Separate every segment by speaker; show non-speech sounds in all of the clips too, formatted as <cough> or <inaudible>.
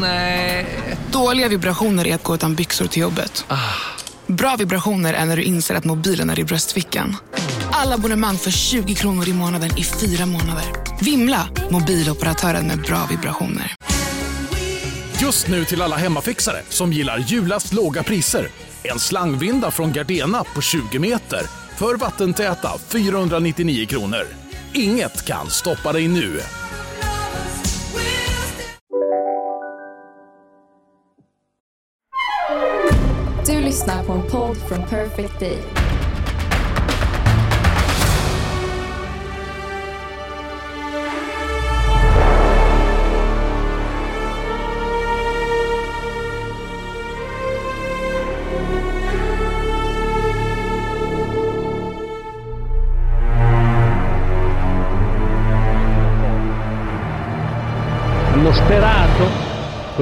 Speaker 1: Nej.
Speaker 2: Dåliga vibrationer är att gå utan byxor till jobbet. Bra vibrationer är när du inser att mobilen är i bröstfickan. Alla abonnemang för 20 kronor i månaden i fyra månader. Vimla! Mobiloperatören med bra vibrationer.
Speaker 3: Just nu till alla hemmafixare som gillar julast låga priser. En slangvinda från Gardena på 20 meter för vattentäta 499 kronor. Inget kan stoppa dig nu.
Speaker 4: Lyssnar på en podd från Perfect Day.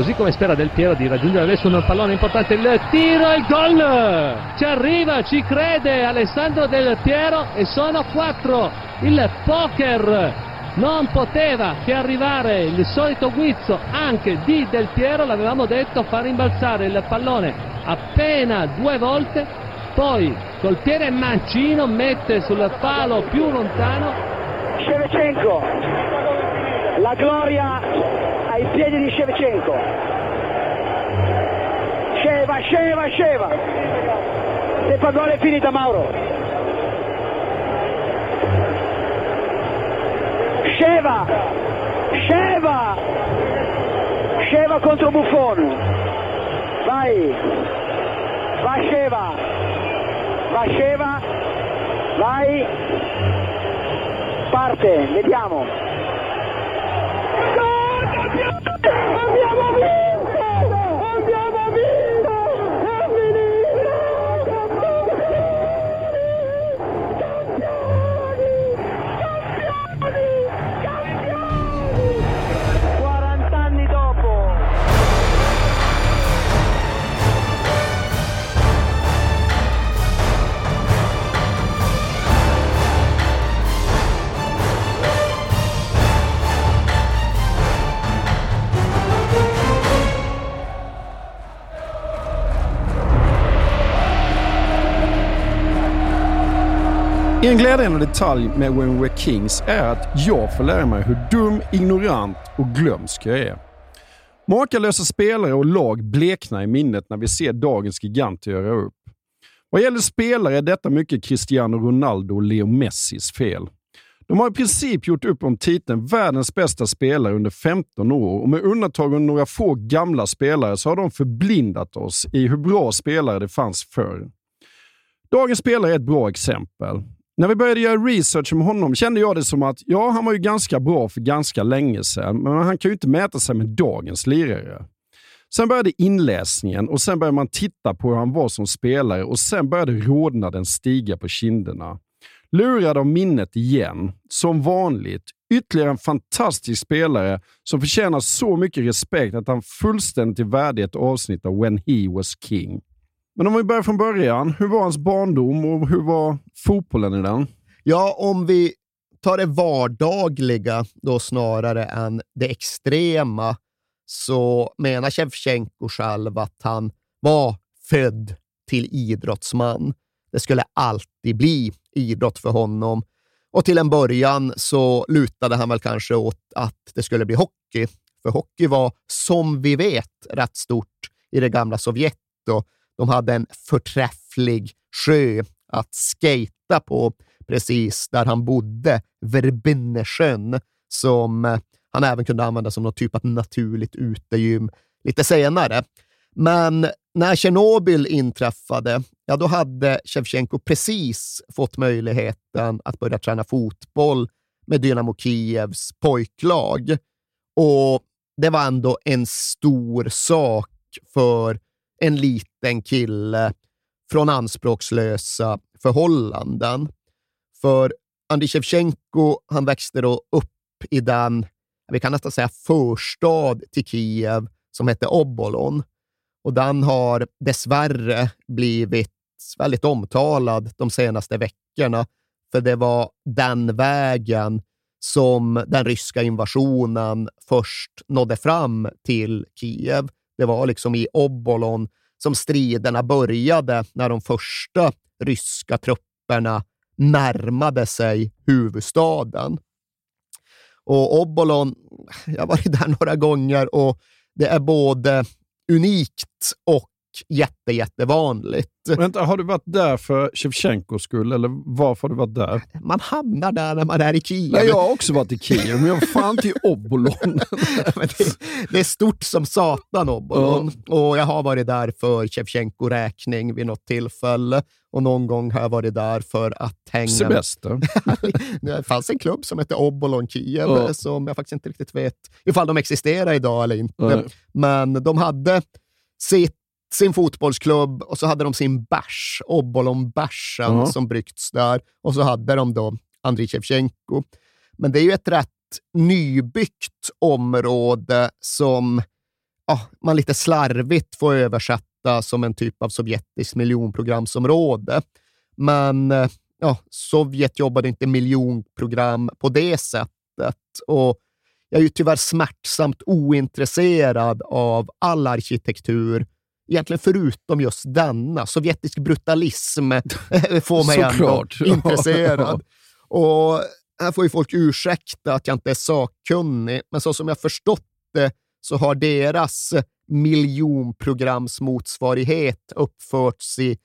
Speaker 5: Così come spera Del Piero, di raggiungere adesso un pallone importante, il tiro e il gol! Ci arriva, ci crede Alessandro Del Piero e sono quattro. Il poker non poteva che arrivare. Il solito guizzo anche di Del Piero, l'avevamo detto, fa rimbalzare il pallone appena due volte, poi col piede mancino mette sul palo più lontano.
Speaker 6: Shevchenko, la gloria ai piedi di Shevchenko. Sheva, Sheva, Sheva. Il gol è finita Mauro. Sheva, Sheva, Sheva contro Buffon. Vai, va Sheva, va Sheva, vai, parte, vediamo. Oh! <laughs>
Speaker 7: En glädjande detalj med When We're Kings är att jag får lära mig hur dum, ignorant och glömsk jag är. Makalösa spelare och lag bleknar i minnet när vi ser dagens giganter göra upp. Vad gäller spelare är detta mycket Cristiano Ronaldo och Leo Messis fel. De har i princip gjort upp om titeln världens bästa spelare under 15 år och med undantag av några få gamla spelare så har de förblindat oss i hur bra spelare det fanns förr. Dagens spelare är ett bra exempel. När vi började göra research om honom kände jag det som att ja, han var ju ganska bra för ganska länge sedan, men han kan ju inte mäta sig med dagens lirare. Sen började inläsningen och sen började man titta på hur han var som spelare och sen började rodnaden stiga på kinderna. Lurad av minnet igen, som vanligt. Ytterligare en fantastisk spelare som förtjänar så mycket respekt att han fullständigt är värdig ett avsnitt av When He Was King. Men om vi börjar från början. Hur var hans barndom och hur var fotbollen i den?
Speaker 8: Ja, om vi tar det vardagliga då snarare än det extrema så menar Shevchenko själv att han var född till idrottsman. Det skulle alltid bli idrott för honom. Och till en början så lutade han väl kanske åt att det skulle bli hockey. För hockey var, som vi vet, rätt stort i det gamla Sovjet. Och de hade en förträfflig sjö att skata på precis där han bodde, Verbinnesjön, som eh, han även kunde använda som någon typ av naturligt utegym lite senare. Men när Tjernobyl inträffade, ja, då hade Shevchenko precis fått möjligheten att börja träna fotboll med Dynamo Kievs pojklag. Och det var ändå en stor sak för en liten kille från anspråkslösa förhållanden. För Andriy Shevchenko, han växte då upp i den, vi kan nästan säga förstad till Kiev som hette Obolon. Och den har dessvärre blivit väldigt omtalad de senaste veckorna, för det var den vägen som den ryska invasionen först nådde fram till Kiev. Det var liksom i Obolon som striderna började när de första ryska trupperna närmade sig huvudstaden. Och Obolon, jag har varit där några gånger och det är både unikt och jätte, jättevanligt.
Speaker 7: Vänta, har du varit där för Shevchenkos skull eller varför har du varit där?
Speaker 8: Man hamnar där när man är i Kiev.
Speaker 7: Nej, jag har också varit i Kiev, men jag var fan till Obolon. <laughs>
Speaker 8: det, det, är stort som satan, Obolon. Ja. Och jag har varit där för Shevchenko-räkning vid något tillfälle. Och någon gång har jag varit där för att hänga...
Speaker 7: Semester. <laughs>
Speaker 8: det fanns en klubb som hette Obolon Kiev, ja. som jag faktiskt inte riktigt vet ifall de existerar idag eller inte. Ja. Men de hade sitt sin fotbollsklubb och så hade de sin bärs, Obolon-bärsen, uh -huh. som bryggts där. Och så hade de då Andriy Shevchenko. Men det är ju ett rätt nybyggt område som ja, man lite slarvigt får översätta som en typ av sovjetiskt miljonprogramsområde. Men ja, Sovjet jobbade inte miljonprogram på det sättet. Och jag är ju tyvärr smärtsamt ointresserad av all arkitektur egentligen förutom just denna. Sovjetisk brutalism får mig ändå intresserad. Och här får ju folk ursäkta att jag inte är sakkunnig, men så som jag förstått det så har deras miljonprogramsmotsvarighet uppförts i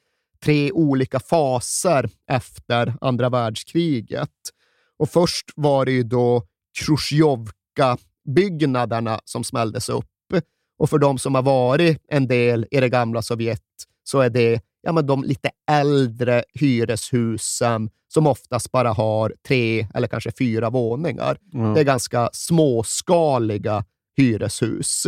Speaker 8: tre olika faser efter andra världskriget. Och först var det ju då Chrusjovka-byggnaderna som smälldes upp och för de som har varit en del i det gamla Sovjet så är det ja, men de lite äldre hyreshusen som oftast bara har tre eller kanske fyra våningar. Mm. Det är ganska småskaliga hyreshus.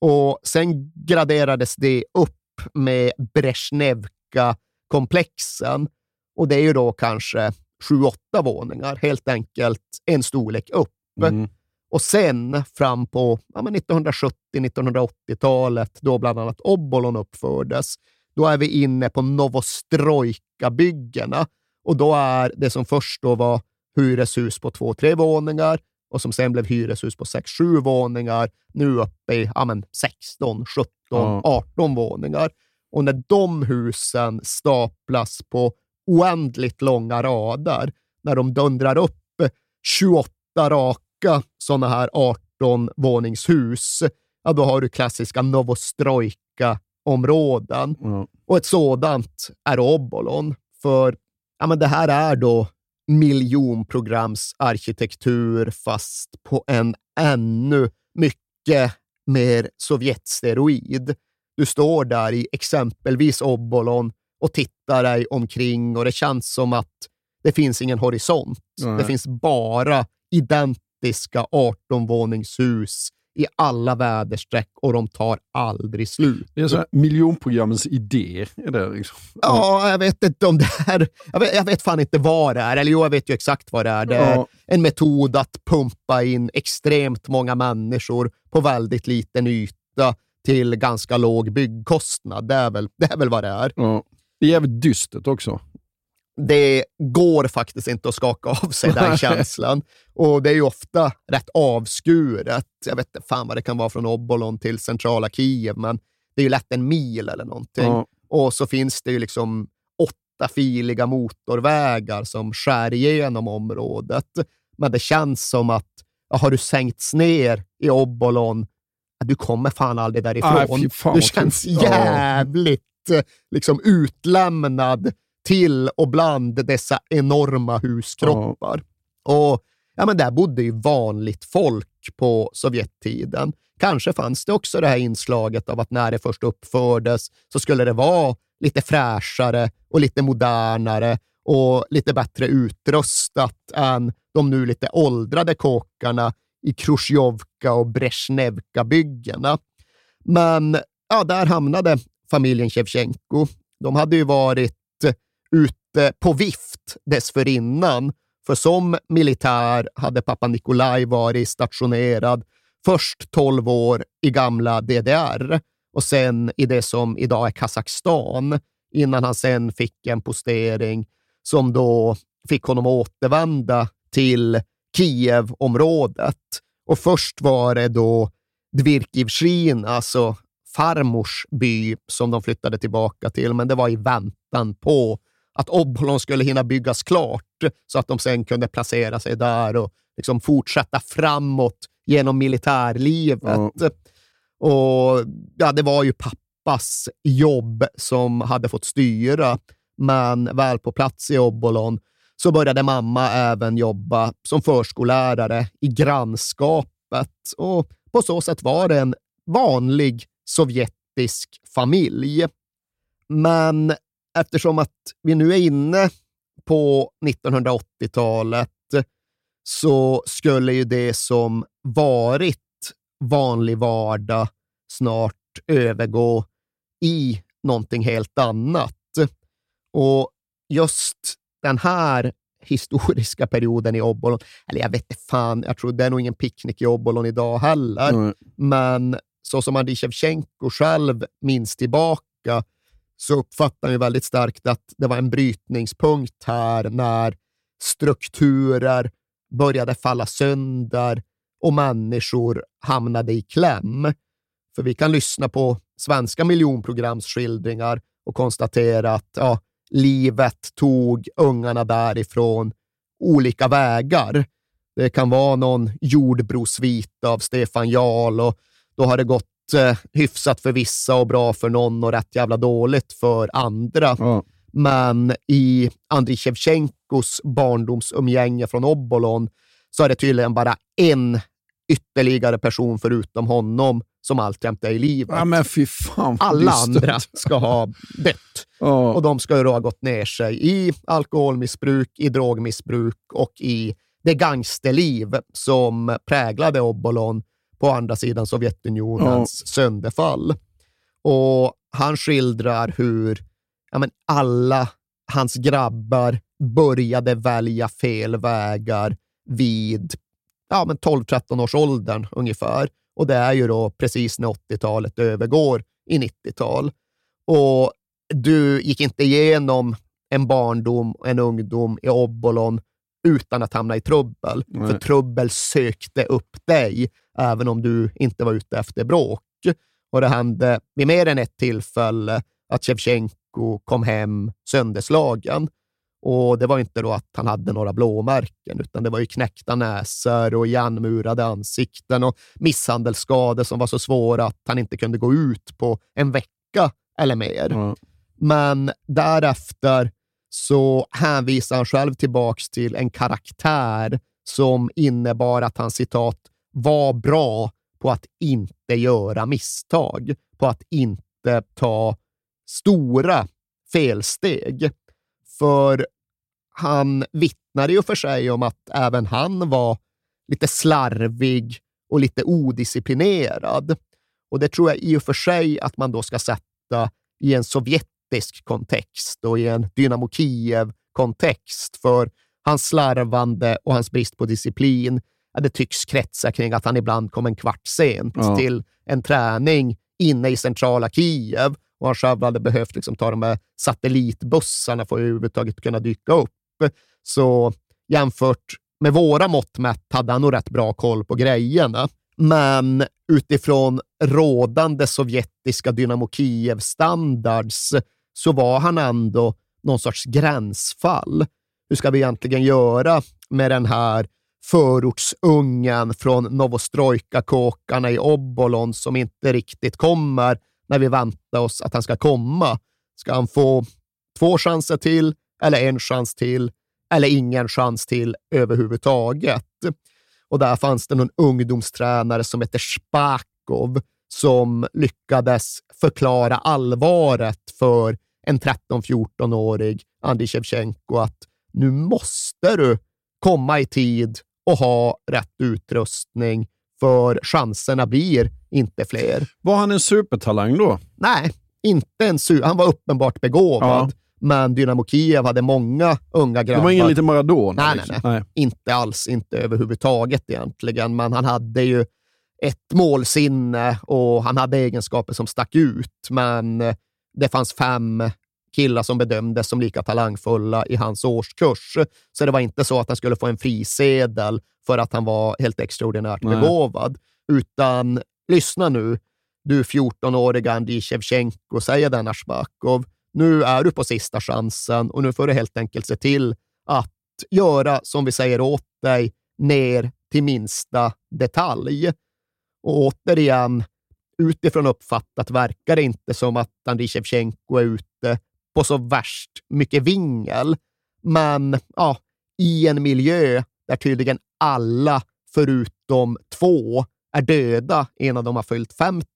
Speaker 8: Och sen graderades det upp med Brezjnevka-komplexen. Och det är ju då kanske sju, åtta våningar, helt enkelt en storlek upp. Mm. Och sen fram på ja, 1970-1980-talet, då bland annat Obolon uppfördes, då är vi inne på Novostrojka-byggena. Och då är det som först då var hyreshus på två, tre våningar och som sen blev hyreshus på sex, sju våningar, nu uppe i ja, 16, 17, ja. 18 våningar. Och när de husen staplas på oändligt långa rader, när de dundrar upp 28 raka sådana här 18-våningshus, ja, då har du klassiska Novostrojka-områden. Mm. Och ett sådant är Obolon. För ja, men det här är då miljonprogramsarkitektur fast på en ännu mycket mer Sovjetsteroid. Du står där i exempelvis Obolon och tittar dig omkring och det känns som att det finns ingen horisont. Mm. Det finns bara ident gigantiska 18-våningshus i alla väderstreck och de tar aldrig slut.
Speaker 7: Det är så miljonprogrammens idé. Är det liksom.
Speaker 8: Ja, jag vet inte om det är... Jag vet, jag vet fan inte vad det är. Eller jo, jag vet ju exakt vad det är. Det är ja. en metod att pumpa in extremt många människor på väldigt liten yta till ganska låg byggkostnad. Det är väl, det är väl vad det är.
Speaker 7: Ja. Det är jävligt dystert också
Speaker 8: det går faktiskt inte att skaka av sig den känslan. Och det är ju ofta rätt avskuret. Jag vet inte fan vad det kan vara från Obolon till centrala Kiev, men det är ju lätt en mil eller någonting. Ja. Och så finns det ju liksom åtta filiga motorvägar som skär igenom området. Men det känns som att ja, har du sänkts ner i Obolon, du kommer fan aldrig därifrån. Ah, du känns jävligt liksom utlämnad till och bland dessa enorma huskroppar. Ja. Och ja, men där bodde ju vanligt folk på Sovjettiden. Kanske fanns det också det här inslaget av att när det först uppfördes så skulle det vara lite fräschare och lite modernare och lite bättre utrustat än de nu lite åldrade kåkarna i Chrusjovka och Brezjnevka-byggena. Men ja, där hamnade familjen Shevchenko. De hade ju varit ute på vift dessförinnan. För som militär hade pappa Nikolaj varit stationerad först 12 år i gamla DDR och sen i det som idag är Kazakstan innan han sen fick en postering som då fick honom återvända till Kievområdet. Och först var det då Dvirkivskin, alltså farmors by, som de flyttade tillbaka till, men det var i väntan på att Obolon skulle hinna byggas klart så att de sen kunde placera sig där och liksom fortsätta framåt genom militärlivet. Mm. Och ja, Det var ju pappas jobb som hade fått styra, men väl på plats i Obolon så började mamma även jobba som förskollärare i grannskapet och på så sätt var det en vanlig sovjetisk familj. Men eftersom att vi nu är inne på 1980-talet så skulle ju det som varit vanlig vardag snart övergå i någonting helt annat. Och just den här historiska perioden i Obbolon, eller jag vet inte fan, jag tror det är nog ingen picknick i Obbolon idag heller, mm. men så som Andrij Shevchenko själv minns tillbaka så uppfattar han väldigt starkt att det var en brytningspunkt här när strukturer började falla sönder och människor hamnade i kläm. För vi kan lyssna på svenska miljonprogramsskildringar och konstatera att ja, livet tog ungarna därifrån olika vägar. Det kan vara någon jordbrosvit av Stefan Jarl och då har det gått eh, hyfsat för vissa och bra för någon och rätt jävla dåligt för andra. Ja. Men i Andrij Shevchenkos barndomsumgänge från Obolon så är det tydligen bara en ytterligare person förutom honom som alltjämt är i livet.
Speaker 7: Ja, fan,
Speaker 8: Alla andra ska ha dött. Oh. Och de ska ju då ha gått ner sig i alkoholmissbruk, i drogmissbruk och i det gangsterliv som präglade Obolon på andra sidan Sovjetunionens oh. sönderfall. Och han skildrar hur ja, men alla hans grabbar började välja fel vägar vid ja, 12-13 års åldern ungefär. Och det är ju då precis när 80-talet övergår i 90-tal. Och du gick inte igenom en barndom, en ungdom i Obbolon utan att hamna i trubbel. Nej. För trubbel sökte upp dig, även om du inte var ute efter bråk. Och det hände vid mer än ett tillfälle att Shevchenko kom hem sönderslagen. Och det var inte då att han hade några blåmärken, utan det var ju knäckta näsor och igenmurade ansikten och misshandelsskador som var så svåra att han inte kunde gå ut på en vecka eller mer. Mm. Men därefter så hänvisar han själv tillbaks till en karaktär som innebar att han citat var bra på att inte göra misstag, på att inte ta stora felsteg. För han vittnade ju för sig om att även han var lite slarvig och lite odisciplinerad. Och det tror jag i och för sig att man då ska sätta i en sovjetisk kontext och i en Dynamo Kiev-kontext. För hans slarvande och hans brist på disciplin, ja, det tycks kretsa kring att han ibland kom en kvart sent ja. till en träning inne i centrala Kiev och han själv hade behövt liksom ta de här satellitbussarna för att överhuvudtaget kunna dyka upp. Så jämfört med våra mått mätt hade han nog rätt bra koll på grejerna. Men utifrån rådande sovjetiska Dynamo Kiev-standards så var han ändå någon sorts gränsfall. Hur ska vi egentligen göra med den här förortsungen från Novostrojka-kåkarna i Obolon som inte riktigt kommer när vi väntar oss att han ska komma. Ska han få två chanser till eller en chans till eller ingen chans till överhuvudtaget? Och där fanns det någon ungdomstränare som heter Spakov som lyckades förklara allvaret för en 13-14-årig Andrij Shevchenko att nu måste du komma i tid och ha rätt utrustning för chanserna blir inte fler.
Speaker 7: Var han en supertalang då?
Speaker 8: Nej, inte en super. Han var uppenbart begåvad. Ja. Men Dynamo Kiev hade många unga grabbar.
Speaker 7: Det var ingen liten Maradona?
Speaker 8: Nej, liksom. nej, nej, Inte alls. Inte överhuvudtaget egentligen. Men han hade ju ett målsinne och han hade egenskaper som stack ut. Men det fanns fem killar som bedömdes som lika talangfulla i hans årskurs. Så det var inte så att han skulle få en frisedel för att han var helt extraordinärt
Speaker 7: Nej.
Speaker 8: begåvad, utan lyssna nu, du 14-åriga Andrij Shevchenko, säger denna Shbakov. Nu är du på sista chansen och nu får du helt enkelt se till att göra som vi säger åt dig ner till minsta detalj. Och återigen, utifrån uppfattat verkar det inte som att Andrij Shevchenko är ute på så värst mycket vingel. Men ja, i en miljö där tydligen alla förutom två är döda innan de har fyllt 50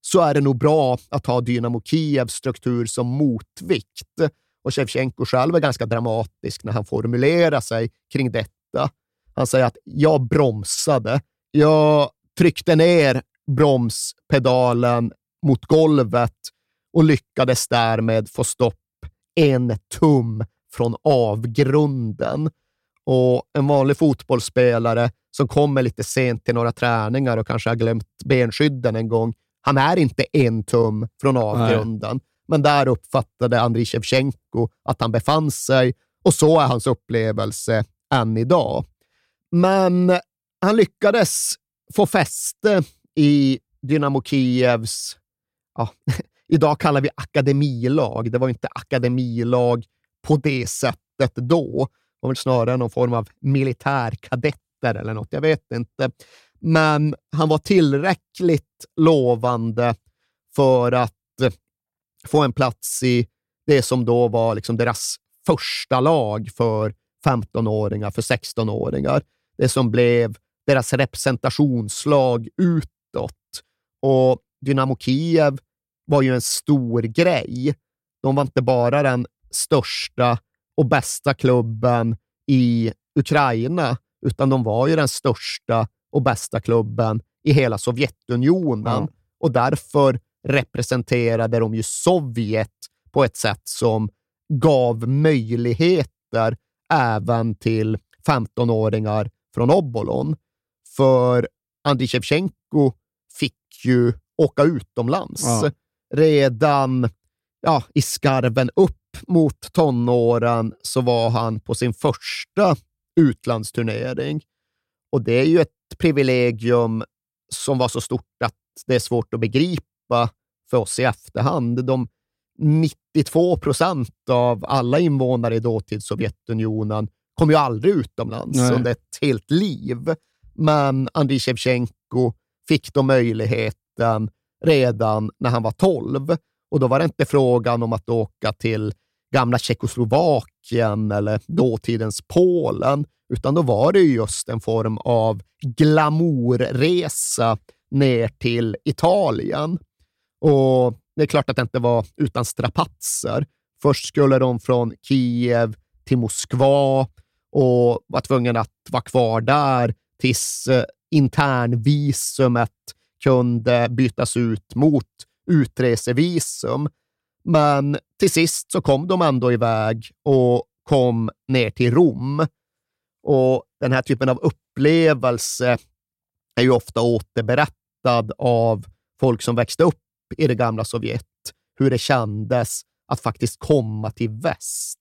Speaker 8: så är det nog bra att ha Dynamo Kievs struktur som motvikt. Och Shevchenko själv är ganska dramatisk när han formulerar sig kring detta. Han säger att jag bromsade. Jag tryckte ner bromspedalen mot golvet och lyckades därmed få stopp en tum från avgrunden. Och en vanlig fotbollsspelare som kommer lite sent till några träningar och kanske har glömt benskydden en gång, han är inte en tum från avgrunden. Men där uppfattade Andrij Shevchenko att han befann sig och så är hans upplevelse än idag. Men han lyckades få fäste i Dynamo Kievs, ja, <laughs> idag kallar vi akademilag. Det var inte akademilag på det sättet då. Det var väl snarare någon form av militärkadetter eller något. Jag vet inte. Men han var tillräckligt lovande för att få en plats i det som då var liksom deras första lag för 15-åringar, för 16-åringar. Det som blev deras representationslag utåt. Och Dynamo Kiev var ju en stor grej. De var inte bara den största och bästa klubben i Ukraina, utan de var ju den största och bästa klubben i hela Sovjetunionen.
Speaker 7: Ja.
Speaker 8: Och därför representerade de ju Sovjet på ett sätt som gav möjligheter även till 15-åringar från Obolon. För Andrij Shevchenko fick ju åka utomlands
Speaker 7: Ja.
Speaker 8: redan ja, i skarven upp mot tonåren så var han på sin första utlandsturnering. Och det är ju ett privilegium som var så stort att det är svårt att begripa för oss i efterhand. De 92 procent av alla invånare i dåtid Sovjetunionen kom ju aldrig utomlands
Speaker 7: Nej.
Speaker 8: under ett helt liv. Men Andrij Shevchenko fick då möjligheten redan när han var 12. Och då var det inte frågan om att åka till gamla Tjeckoslovakien eller dåtidens Polen, utan då var det just en form av glamourresa ner till Italien. Och det är klart att det inte var utan strapatser. Först skulle de från Kiev till Moskva och var tvungna att vara kvar där tills eh, internvisumet kunde bytas ut mot utresevisum. Men till sist så kom de ändå iväg och kom ner till Rom. Och den här typen av upplevelse är ju ofta återberättad av folk som växte upp i det gamla Sovjet. Hur det kändes att faktiskt komma till väst.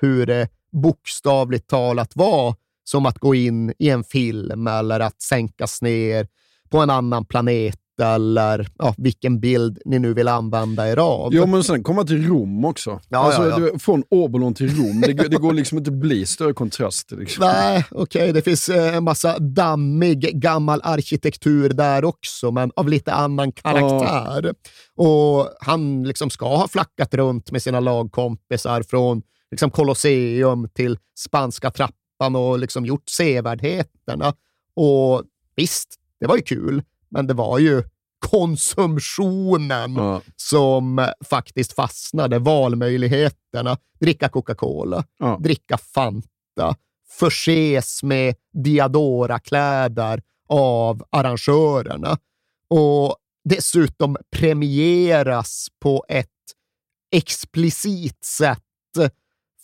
Speaker 8: Hur det bokstavligt talat var som att gå in i en film eller att sänkas ner på en annan planet eller ja, vilken bild ni nu vill använda er av.
Speaker 7: Jo, men sen komma till Rom också.
Speaker 8: Ja,
Speaker 7: alltså,
Speaker 8: ja, ja.
Speaker 7: Från Obolon till Rom, det, går- det går liksom inte att bli större kontrast. Liksom.
Speaker 8: Nej, okej, det finns eh, en massa dammig gammal arkitektur där också, men av lite annan karaktär. Och han liksom ska ha flackat runt med sina lagkompisar från liksom Colosseum till spanska trappan och liksom gjort sevärdheterna. Och visst, det var ju kul, men det var ju konsumtionen
Speaker 7: Ja.
Speaker 8: som faktiskt fastnade. Valmöjligheterna. Dricka Coca-Cola,
Speaker 7: Ja.
Speaker 8: dricka Fanta, förses med Diadora-kläder av arrangörerna och dessutom premieras på ett explicit sätt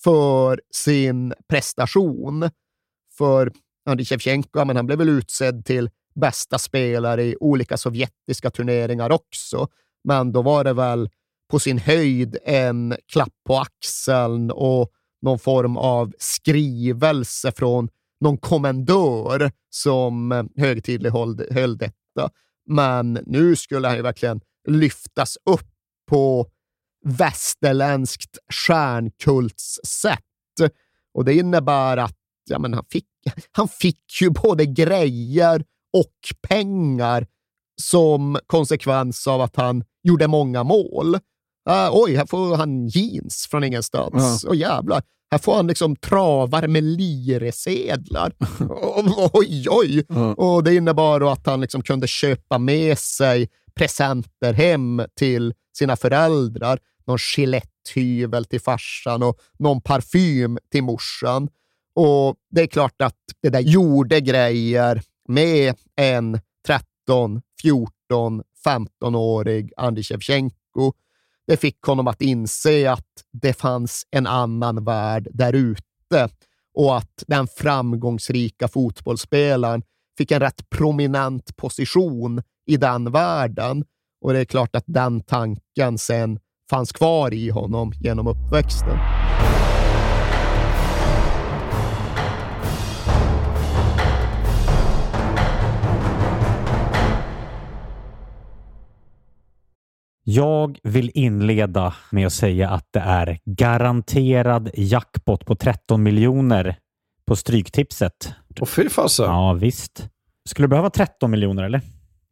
Speaker 8: för sin prestation. För Andrij Shevchenko, men han blev väl utsedd till bästa spelare i olika sovjetiska turneringar också. Men då var det väl på sin höjd en klapp på axeln och någon form av skrivelse från någon kommendör som högtidlighöll detta. Men nu skulle han ju verkligen lyftas upp på västerländskt stjärnkultssätt. Och det innebär att ja, men han, fick, han fick ju både grejer och pengar som konsekvens av att han gjorde många mål. Uh, oj, här får han jeans från ingenstans. Ja. Och jävlar, här får han liksom travar med liresedlar. oj, oj! Ja. Och det innebar att han liksom kunde köpa med sig presenter hem till sina föräldrar. Någon Gillette-hyvel till farsan och någon parfym till morsan. Och det är klart att det där gjorde grejer med en 13, 14, 15-årig Andriy Shevchenko. Det fick honom att inse att det fanns en annan värld där ute och att den framgångsrika fotbollsspelaren fick en rätt prominent position i den världen. Och det är klart att den tanken sen fanns kvar i honom genom uppväxten.
Speaker 1: Jag vill inleda med att säga att det är garanterad jackpot på 13 miljoner på Stryktipset.
Speaker 7: Och fy fasen.
Speaker 1: Ja, visst. Skulle du behöva 13 miljoner eller?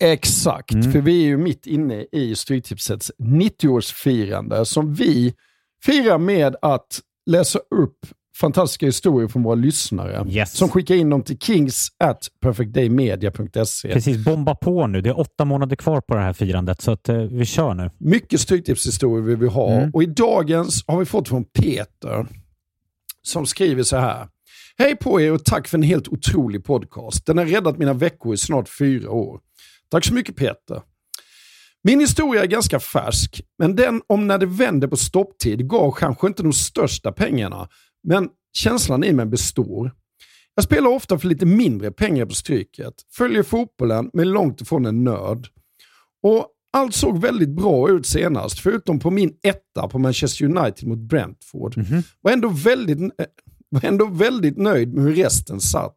Speaker 7: Exakt, mm. för vi är ju mitt inne i Stryktipsets 90-årsfirande som vi firar med att läsa upp fantastiska historier från våra lyssnare
Speaker 1: yes.
Speaker 7: som skickar in dem till kings at perfectdaymedia.se.
Speaker 1: Precis, bomba på nu. Det är åtta månader kvar på det här firandet, så att, eh, vi kör nu.
Speaker 7: Mycket Stryktipshistorier vill vi ha mm. och i dagens har vi fått från Peter som skriver så här. Hej på er och tack för en helt otrolig podcast. Den har räddat mina veckor i snart fyra år. Tack så mycket Peter. Min historia är ganska färsk, men den om när det vände på stopptid gav kanske inte de största pengarna, men känslan i mig består. Jag spelar ofta för lite mindre pengar på Stryket, följer fotbollen men långt ifrån en nörd. Och allt såg väldigt bra ut senast, förutom på min etta på Manchester United mot Brentford. Mm -hmm. var, ändå väldigt, eh, var ändå väldigt nöjd med hur resten satt.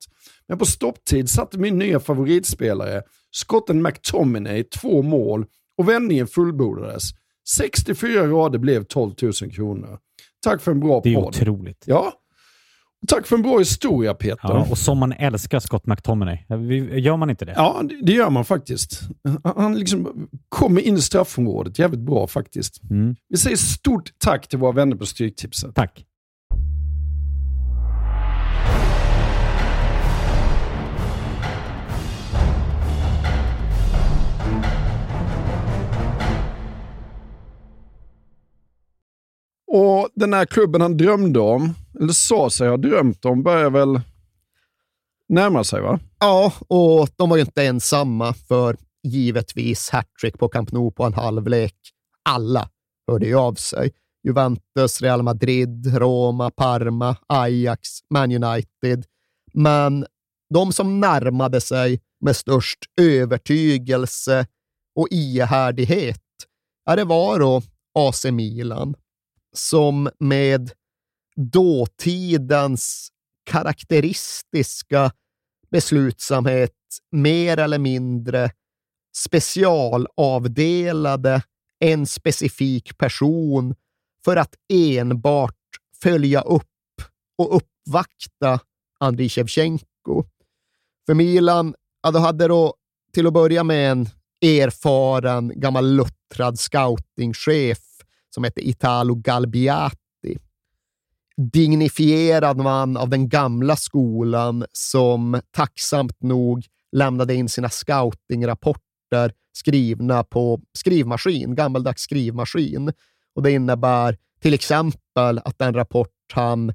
Speaker 7: Men på stopptid satte min nya favoritspelare, skotten McTominay, två mål och vändningen fullbordades. 64 rader blev 12 000 kronor. Tack för en bra podd.
Speaker 1: Det är podd. otroligt.
Speaker 7: Ja. Tack för en bra historia Peter.
Speaker 1: Ja, och som man älskar Scott McTominay. Gör man inte det?
Speaker 7: Ja, det gör man faktiskt. Han liksom kommer in i straffområdet jävligt bra faktiskt. Mm. Vi säger stort tack till våra vänner på Stryktipset.
Speaker 1: Tack.
Speaker 7: Och den här klubben han drömde om, eller sa sig ha drömt om, börjar väl närma sig va?
Speaker 8: Ja, och de var ju inte ensamma för givetvis hattrick på Camp Nou på en halvlek. Alla hörde ju av sig. Juventus, Real Madrid, Roma, Parma, Ajax, Man United. Men de som närmade sig med störst övertygelse och ihärdighet, ja, det var då AC Milan som med dåtidens karaktäristiska beslutsamhet mer eller mindre specialavdelade en specifik person för att enbart följa upp och uppvakta Andriy Shevchenko. För Milan ja, då hade då till att börja med en erfaren, gammal luttrad scoutingchef som hette Italo Galbiati. Dignifierad man av den gamla skolan som tacksamt nog lämnade in sina scoutingrapporter skrivna på skrivmaskin, gammaldags skrivmaskin. Och Det innebär till exempel att den rapport han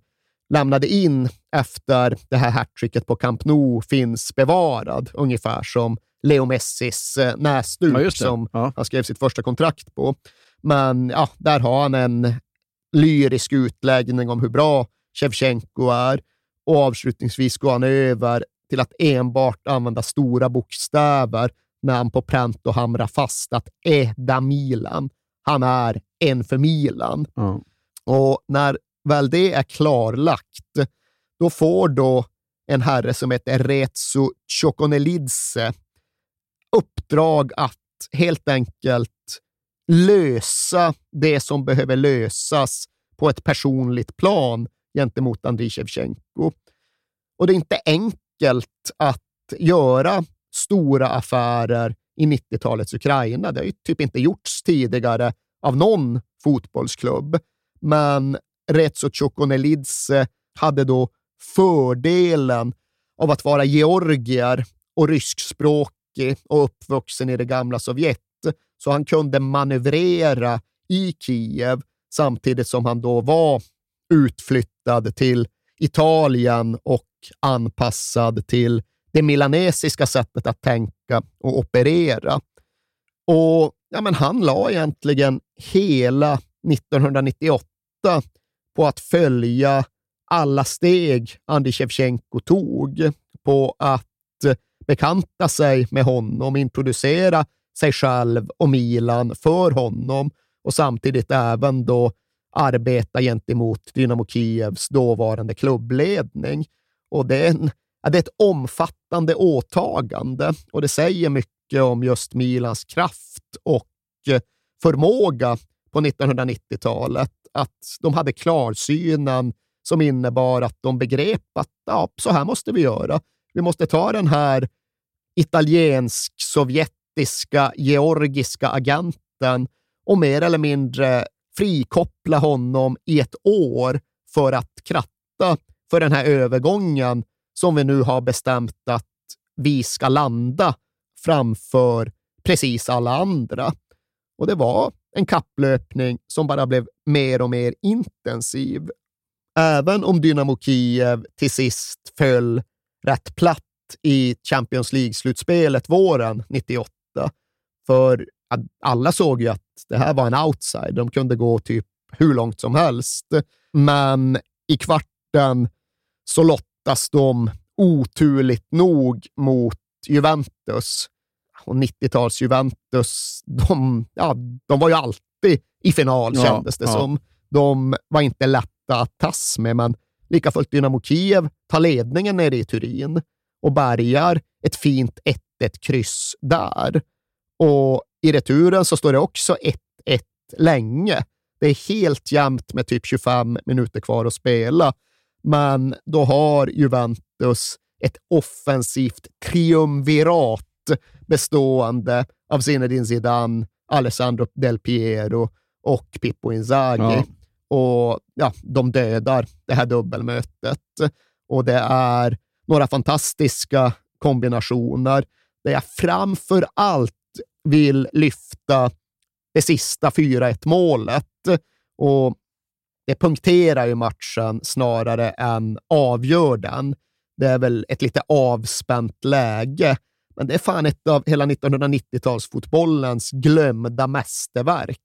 Speaker 8: lämnade in efter det här hattricket på Camp Nou finns bevarad, ungefär som Leo Messis eh, näsduk
Speaker 7: Ja,
Speaker 8: som
Speaker 7: Ja.
Speaker 8: han skrev sitt första kontrakt på. Men ja, där har han en lyrisk utläggning om hur bra Shevchenko är och avslutningsvis går han över till att enbart använda stora bokstäver när han på pränt och hamrar fast att är da Milan. Han är en för Milan.
Speaker 7: Ja.
Speaker 8: Och när väl det är klarlagt, då får då en herre som heter Retsu Chokonelidze uppdrag att helt enkelt lösa det som behöver lösas på ett personligt plan gentemot Andriy Shevchenko. Och det är inte enkelt att göra stora affärer i 90-talets Ukraina. Det har ju typ inte gjorts tidigare av någon fotbollsklubb. Men Retso Chokonelidze hade då fördelen av att vara georgier och ryskspråkig och uppvuxen i det gamla Sovjet. Så han kunde manövrera i Kiev samtidigt som han då var utflyttad till Italien och anpassad till det milanesiska sättet att tänka och operera. Och ja, men Han la egentligen hela 1998 på att följa alla steg Andriy Shevchenko tog på att bekanta sig med honom, introducera sig själv och Milan för honom och samtidigt även då arbeta gentemot Dynamo Kievs dåvarande klubbledning. Och det är, en, det är ett omfattande åtagande och det säger mycket om just Milans kraft och eh, förmåga på 1990-talet. Att de hade klarsynen som innebar att de begrep att ja, så här måste vi göra. Vi måste ta den här brittiska, georgiska agenten och mer eller mindre frikoppla honom i ett år för att kratta för den här övergången som vi nu har bestämt att vi ska landa framför precis alla andra. Och det var en kapplöpning som bara blev mer och mer intensiv. Även om Dynamo Kiev till sist föll rätt platt i Champions League-slutspelet våren 98. För alla såg ju att det här var en outside. De kunde gå typ hur långt som helst. Men i kvarten så lottas de oturligt nog mot Juventus. Och 90-tals Juventus, de, ja, de var ju alltid i final
Speaker 7: Ja,
Speaker 8: kändes det
Speaker 7: ja.
Speaker 8: som. De var inte lätta att tas med, men lika fullt Dynamo Kiev tar ledningen nere i Turin och bärgar ett fint 1-1-kryss där. Och i returen så står det också 1-1 länge. Det är helt jämnt med typ 25 minuter kvar att spela. Men då har Juventus ett offensivt triumvirat bestående av Zinedine Zidane, Alessandro Del Piero och Pippo Inzaghi.
Speaker 7: Ja.
Speaker 8: Och ja, de dödar det här dubbelmötet. Och det är några fantastiska kombinationer där jag framför allt vill lyfta det sista 4-1 målet. Och det punkterar ju matchen snarare än avgör den. Det är väl ett lite avspänt läge, men det är fan ett av hela 1990-talsfotbollens glömda mästerverk.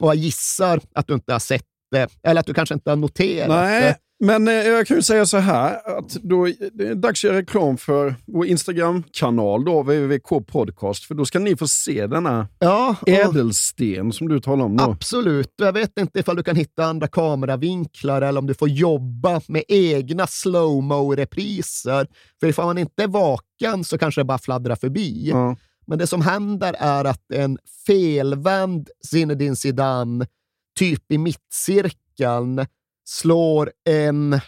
Speaker 8: Och jag gissar att du inte har sett det, eller att du kanske inte har noterat
Speaker 7: Nej,
Speaker 8: det.
Speaker 7: Men eh, jag kan ju säga så här att då, det är dags att göra reklam för vår Instagram-kanal då, www.k podcast, för då ska ni få se denna
Speaker 8: Ja,
Speaker 7: ädelsten som du talar om nu.
Speaker 8: Absolut. Jag vet inte ifall du kan hitta andra kameravinklar eller om du får jobba med egna slowmo-repriser. För ifall man inte är vaken så kanske det bara fladdrar förbi.
Speaker 7: Ja.
Speaker 8: Men det som händer är att en felvänd Zinedine Zidane, typ i mittcirkeln, slår en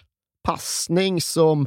Speaker 8: passning som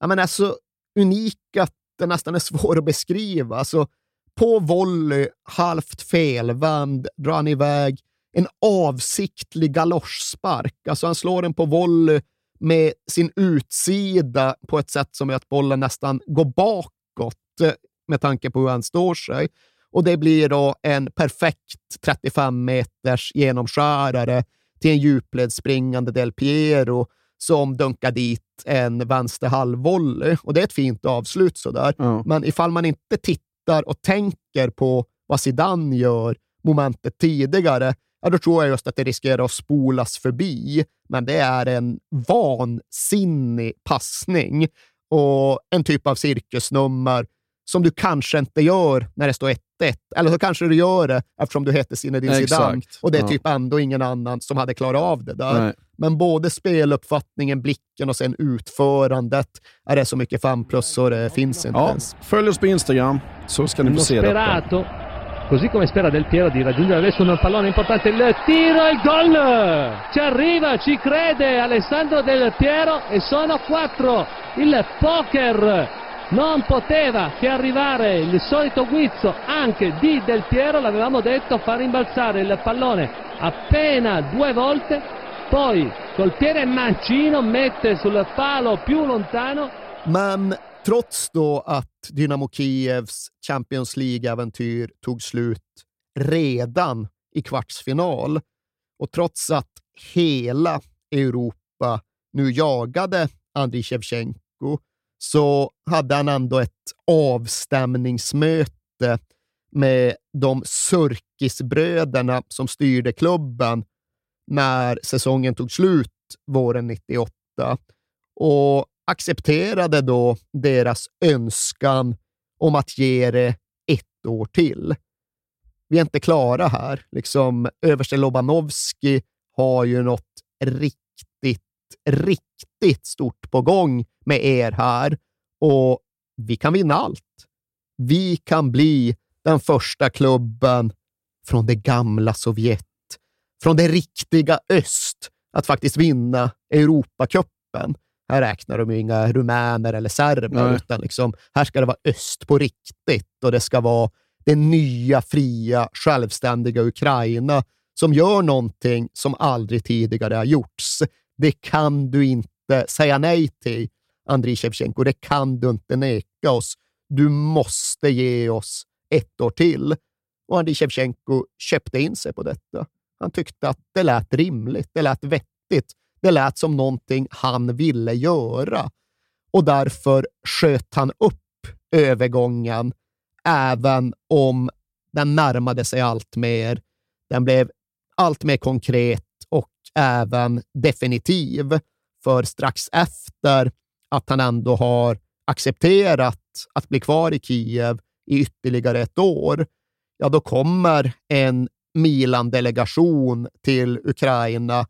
Speaker 8: ja, men är så unik att den nästan är svår att beskriva. Alltså, på volley, halvt felvänd, drar han iväg en avsiktlig galoschspark. Alltså han slår den på volley med sin utsida på ett sätt som gör att bollen nästan går bakåt eh, med tanke på hur han står sig. Och det blir då en perfekt 35 meters genomskärare till en djupledsspringande Del Piero som dunkar dit en vänster halvvolley. Och det är ett fint avslut sådär.
Speaker 7: Ja.
Speaker 8: Men ifall man inte tittar och tänker på vad Zidane gör momentet tidigare, ja, då tror jag just att det riskerar att spolas förbi. Men det är en vansinnig passning och en typ av cirkusnummer som du kanske inte gör när det står 1-1. Eller så kanske du gör det eftersom du heter Zinedine. Zidane och det är
Speaker 7: Ja.
Speaker 8: typ ändå ingen annan som hade klarat av det där.
Speaker 7: Nej.
Speaker 8: Men både speluppfattningen, blicken och sen utförandet är det så mycket fem plus så det finns inte
Speaker 7: Ja,
Speaker 8: ens.
Speaker 7: följ oss på Instagram så ska ni få se detta.
Speaker 5: così come spera Del Piero di raggiungere adesso un pallone importante, il tiro e il gol! Ci arriva, ci crede Alessandro Del Piero e sono quattro. Il poker non poteva che arrivare il solito guizzo anche di Del Piero, l'avevamo detto, fa rimbalzare il pallone appena due volte, poi col piede mancino mette sul palo più lontano.
Speaker 8: Men trots då att Dynamo Kievs Champions League-äventyr tog slut redan i kvartsfinal och trots att hela Europa nu jagade Andriy Shevchenko så hade han ändå ett avstämningsmöte med de Surkisbröderna som styrde klubben när säsongen tog slut våren 98 och accepterade då deras önskan om att ge det ett år till. Vi är inte klara här. Liksom, överste Lobanovski har ju något riktigt, riktigt stort på gång med er här och vi kan vinna allt. Vi kan bli den första klubben från det gamla Sovjet, från det riktiga öst, att faktiskt vinna Europacupen. Här räknar de ju inga rumäner eller serber,
Speaker 7: Nej.
Speaker 8: utan liksom, här ska det vara öst på riktigt och det ska vara det nya, fria, självständiga Ukraina som gör någonting som aldrig tidigare har gjorts. Det kan du inte säga nej till, Andriy Shevchenko. Det kan du inte neka oss. Du måste ge oss ett år till. Och Andriy Shevchenko köpte in sig på detta. Han tyckte att det lät rimligt, det lät vettigt, det lät som någonting han ville göra. Och därför sköt han upp övergången, även om den närmade sig allt mer. Den blev allt mer konkret även definitiv. För strax efter att han ändå har accepterat att bli kvar i Kiev i ytterligare ett år, ja, då kommer en Milan-delegation till Ukraina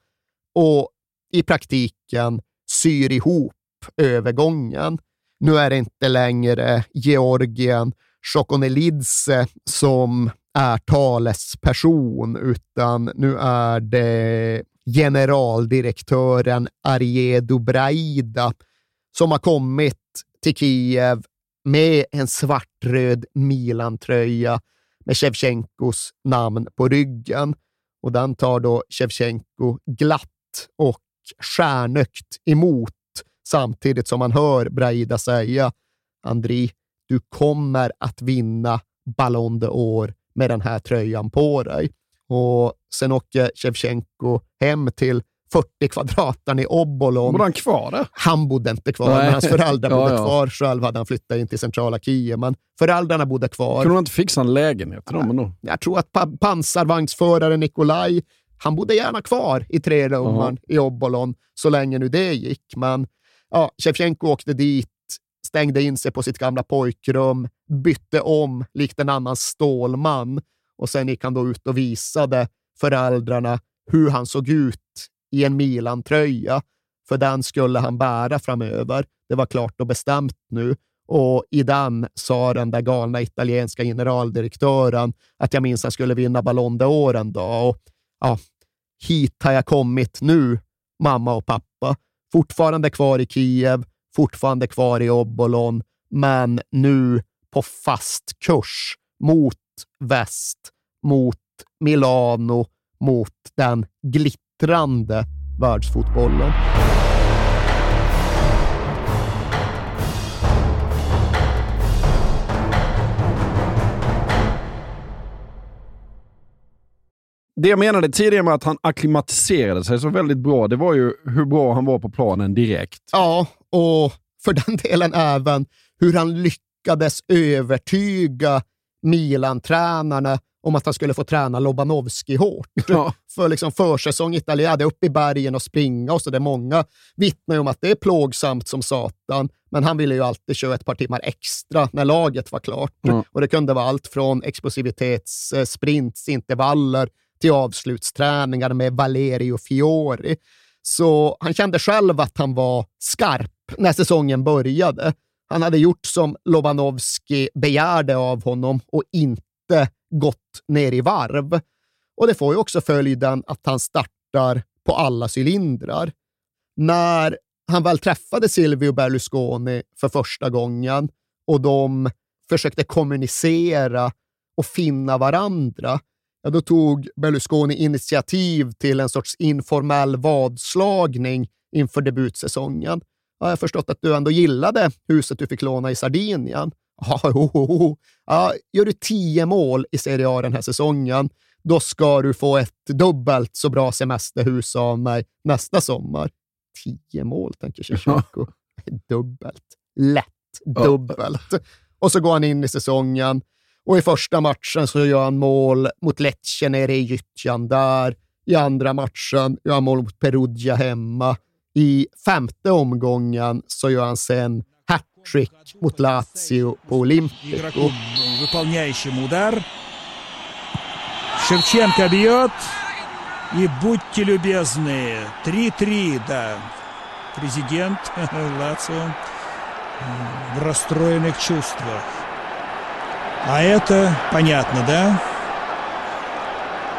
Speaker 8: och i praktiken syr ihop övergången. Nu är det inte längre Georgien Sjokonelidze, som är talesperson, utan nu är det generaldirektören Arje Dubraida som har kommit till Kiev med en svartröd Milan-tröja med Shevchenkos namn på ryggen. Och den tar då Shevchenko glatt och stjärnögt emot samtidigt som man hör Braida säga Andri, du kommer att vinna Ballon d'Or med den här tröjan på dig. Och sen åker Shevchenko hem till 40 kvadraten i Obolon.
Speaker 7: Var han kvar där?
Speaker 8: Han bodde inte kvar,
Speaker 7: Nej.
Speaker 8: men hans föräldrar <laughs>
Speaker 7: Ja,
Speaker 8: bodde
Speaker 7: ja.
Speaker 8: kvar. Själv hade han flyttat in till centrala Kiev, men föräldrarna bodde kvar.
Speaker 7: Kunde man inte fixa en lägenhet till dem ändå?
Speaker 8: Jag tror att pa- pansarvagnsföraren Nikolaj, han bodde gärna kvar i trerummaren i Obolon så länge nu det gick. Men ja, Shevchenko åkte dit, stängde in sig på sitt gamla pojkrum, bytte om likt en annan stålman och sen gick han då ut och visade föräldrarna hur han såg ut i en Milan-tröja, för den skulle han bära framöver. Det var klart och bestämt nu. Och i den sa den där galna italienska generaldirektören att jag minns han skulle vinna Ballon d'Or en dag. Och, ja, hit har jag kommit nu, mamma och pappa. Fortfarande kvar i Kiev, fortfarande kvar i Obolon, men nu på fast kurs mot väst, mot Milano, mot den glittrande världsfotbollen.
Speaker 7: Det jag menade tidigare med att han akklimatiserade sig så väldigt bra, det var ju hur bra han var på planen direkt.
Speaker 8: Ja, och för den delen även hur han lyckades övertyga Milan-tränarna om att han skulle få träna Lobanovski hårt. Ja. <laughs> För liksom försäsong Italien, upp i bergen och springa och så. Det många vittnar om att det är plågsamt som satan, men han ville ju alltid köra ett par timmar extra när laget var klart. Ja. Och Det kunde vara allt från explosivitetssprints, intervaller till avslutsträningar med Valerio Fiori. Så han kände själv att han var skarp när säsongen började. Han hade gjort som Lobanovski begärde av honom och inte gått ner i varv. Och det får ju också följden att han startar på alla cylindrar. När han väl träffade Silvio Berlusconi för första gången och de försökte kommunicera och finna varandra, ja, då tog Berlusconi initiativ till en sorts informell vadslagning inför debutsäsongen. Jag har förstått att du ändå gillade huset du fick låna i Sardinien. Ja, oh, oh, oh. ja, gör du tio mål i Serie A den här säsongen, då ska du få ett dubbelt så bra semesterhus av mig nästa sommar. Tio mål, tänker Shevchenko. dubbelt. Lätt dubbelt. Och så går han in i säsongen och i första matchen så gör han mål mot Lecce nere i gyttjan där. I andra matchen gör han mål mot Perugia hemma. I femte omgången så gör han sen hattrick mot Lazio på Olympico.
Speaker 9: Выполняющему удар. Шевченко бьет. И будьте любезны, 3-3, да. Президент Лацио в расстроенных чувствах. А это понятно, да?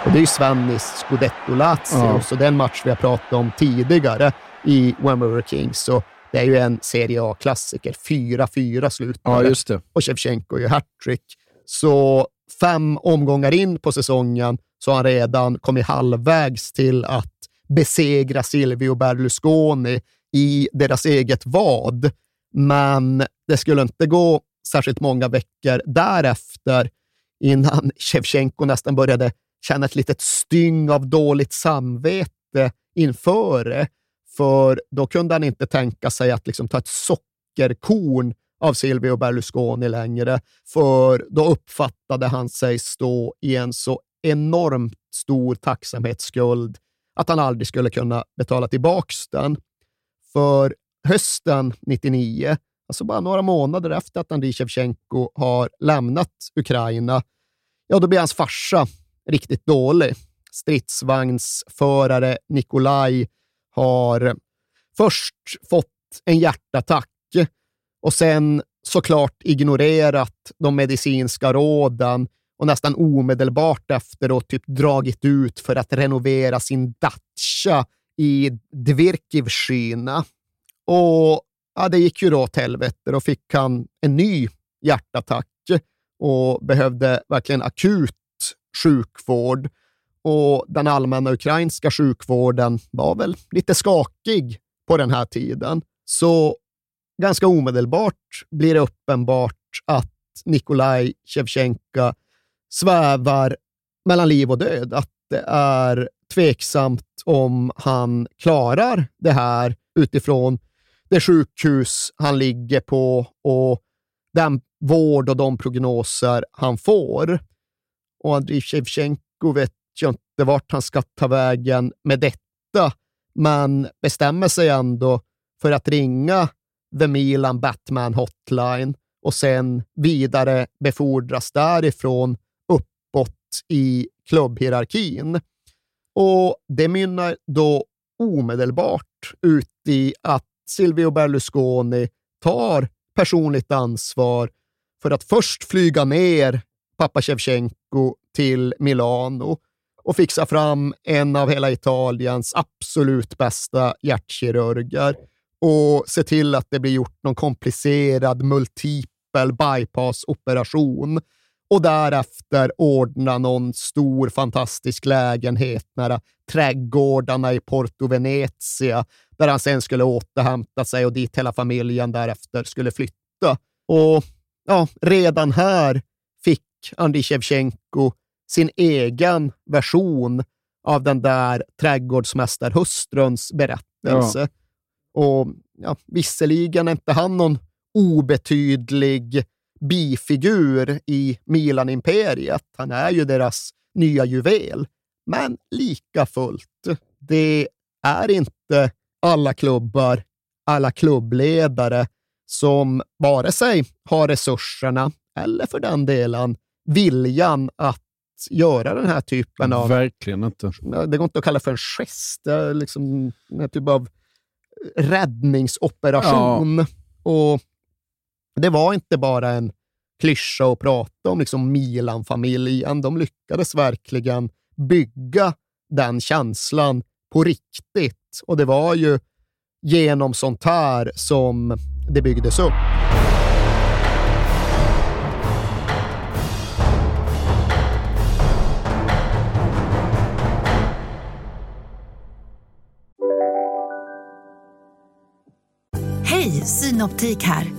Speaker 8: Och det är ju Svennis Scudetto Lazio, ja. så den match vi har pratat om tidigare i When We Were Kings. Så det är ju en Serie A-klassiker. 4-4 slutade
Speaker 7: ja, just det.
Speaker 8: och Shevchenko gör hattrick. Så fem omgångar in på säsongen så har han redan kommit halvvägs till att besegra Silvio Berlusconi i deras eget vad. Men det skulle inte gå särskilt många veckor därefter innan <laughs> Shevchenko nästan började känna ett litet styng av dåligt samvete inför det. För då kunde han inte tänka sig att liksom ta ett sockerkorn av Silvio Berlusconi längre, för då uppfattade han sig stå i en så enormt stor tacksamhetsskuld att han aldrig skulle kunna betala tillbaka den. För hösten 99, alltså bara några månader efter att Andriy Shevchenko har lämnat Ukraina, ja, då blir hans farsa riktigt dålig. Stridsvagnsförare Nikolaj har först fått en hjärtattack och sen såklart ignorerat de medicinska råden och nästan omedelbart efteråt typ dragit ut för att renovera sin Dacia i Dvirkivskyna. Och ja, det gick ju då åt helvete. Då fick han en ny hjärtattack och behövde verkligen akut sjukvård och den allmänna ukrainska sjukvården var väl lite skakig på den här tiden. Så ganska omedelbart blir det uppenbart att Nikolaj Shevchenko svävar mellan liv och död. Att det är tveksamt om han klarar det här utifrån det sjukhus han ligger på och den vård och de prognoser han får. Och Andriy Shevchenko vet ju inte vart han ska ta vägen med detta, men bestämmer sig ändå för att ringa The Milan Batman Hotline och sen vidare befordras därifrån uppåt i klubbhierarkin. Och det mynnar då omedelbart ut i att Silvio Berlusconi tar personligt ansvar för att först flyga ner pappa Shevchenko till Milano och fixa fram en av hela Italiens absolut bästa hjärtkirurger och se till att det blir gjort någon komplicerad multipel bypassoperation och därefter ordna någon stor fantastisk lägenhet nära trädgårdarna i Porto Venezia, där han sen skulle återhämta sig och dit hela familjen därefter skulle flytta. Och ja, redan här fick Andriy Shevchenko sin egen version av den där trädgårdsmästarhustruns berättelse. Ja. Och ja, visserligen är inte han någon obetydlig bifigur i Milan-imperiet. Han är ju deras nya juvel. Men lika fullt, det är inte alla klubbar, alla klubbledare som vare sig har resurserna eller för den delen viljan att göra den här typen av...
Speaker 7: Verkligen inte.
Speaker 8: Det går inte att kalla för en gest. Det är liksom en typ av räddningsoperation. Ja. Och det var inte bara en klyscha att prata om liksom Milan-familjen. De lyckades verkligen bygga den känslan på riktigt. Och det var ju genom sånt här som det byggdes upp.
Speaker 10: Hej, Synoptik här.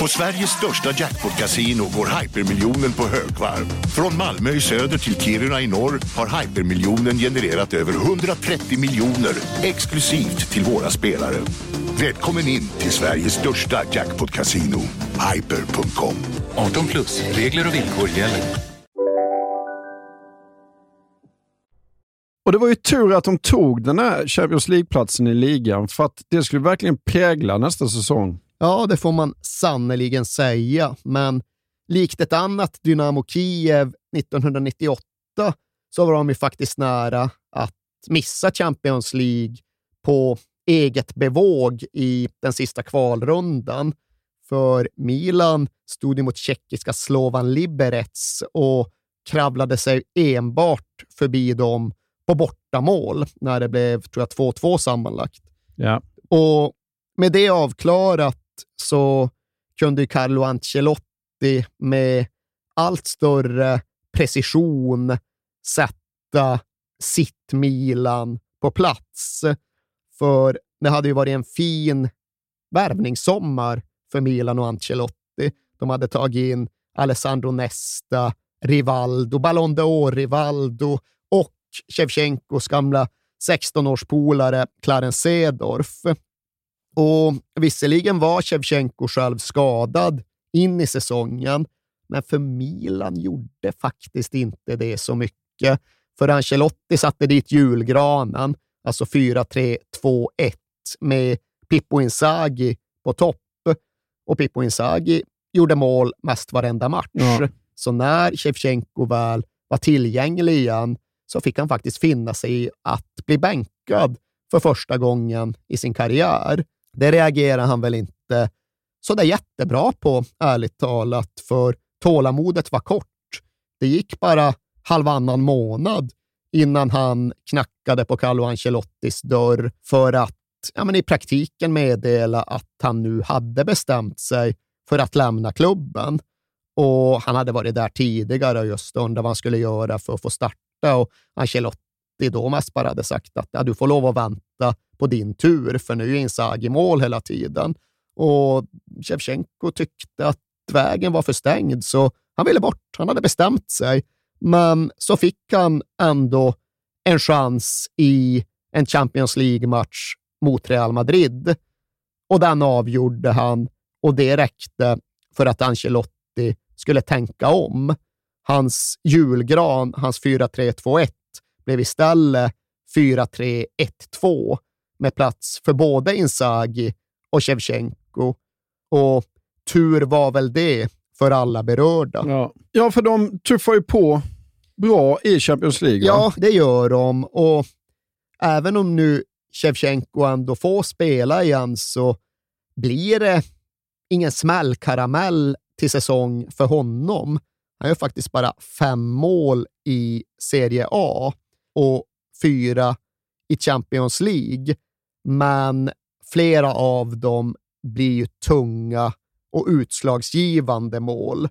Speaker 11: På Sveriges största jackpot-kasino går hypermiljonen på högvarv. Från Malmö i söder till Kiruna i norr har hypermiljonen genererat över 130 miljoner exklusivt till våra spelare. Välkommen in till Sveriges största jackpot-kasino, hyper.com.
Speaker 12: 18 plus, regler och villkor gäller.
Speaker 7: Och det var ju tur att de tog den här Champions League-platsen i ligan, för att det skulle verkligen prägla nästa säsong.
Speaker 8: Ja, det får man sannoliken säga, men likt ett annat Dynamo Kiev 1998 så var de ju faktiskt nära att missa Champions League på eget bevåg i den sista kvalrundan. För Milan stod emot tjeckiska Slovan Liberec och kravlade sig enbart förbi dem på bortamål när det blev, tror jag, 2-2 sammanlagt.
Speaker 7: Ja.
Speaker 8: Och med det avklarat så kunde Carlo Ancelotti med allt större precision sätta sitt Milan på plats. För det hade ju varit en fin värvningssommar för Milan och Ancelotti. De hade tagit in Alessandro Nesta, Rivaldo, Ballon d'Or Rivaldo och Shevchenkos gamla 16-årspolare Clarence Sedorf. Och visserligen var Shevchenko själv skadad in i säsongen, men för Milan gjorde faktiskt inte det så mycket. För Ancelotti satte dit julgranen, alltså 4-3-2-1, med Pippo Inzaghi på topp. Och Pippo Inzaghi gjorde mål mest varenda match. Ja. Så när Shevchenko väl var tillgänglig igen så fick han faktiskt finna sig i att bli bänkad för första gången i sin karriär. Det reagerar han väl inte så där jättebra på, ärligt talat, för tålamodet var kort. Det gick bara halvannan månad innan han knackade på Carlo Ancelottis dörr för att ja, men i praktiken meddela att han nu hade bestämt sig för att lämna klubben. Och Han hade varit där tidigare och just undrat vad han skulle göra för att få starta. Och Ancelotti då mest bara hade sagt att ja, du får lov att vänta på din tur, för nu är Inzaghi mål hela tiden. Och Shevchenko tyckte att vägen var för stängd, så han ville bort. Han hade bestämt sig. Men så fick han ändå en chans i en Champions League-match mot Real Madrid. Och den avgjorde han och det räckte för att Ancelotti skulle tänka om. Hans julgran, hans 4-3-2-1, blev istället 4-3-1-2 med plats för både Inzaghi och Shevchenko. Och tur var väl det för alla berörda.
Speaker 7: Ja, ja för de tuffar ju på bra i Champions League.
Speaker 8: Ja, det gör de. Och även om nu Shevchenko ändå får spela igen så blir det ingen smällkaramell till säsong för honom. Han gör faktiskt bara fem mål i Serie A och fyra i Champions League. Men flera av dem blir ju tunga och utslagsgivande mål.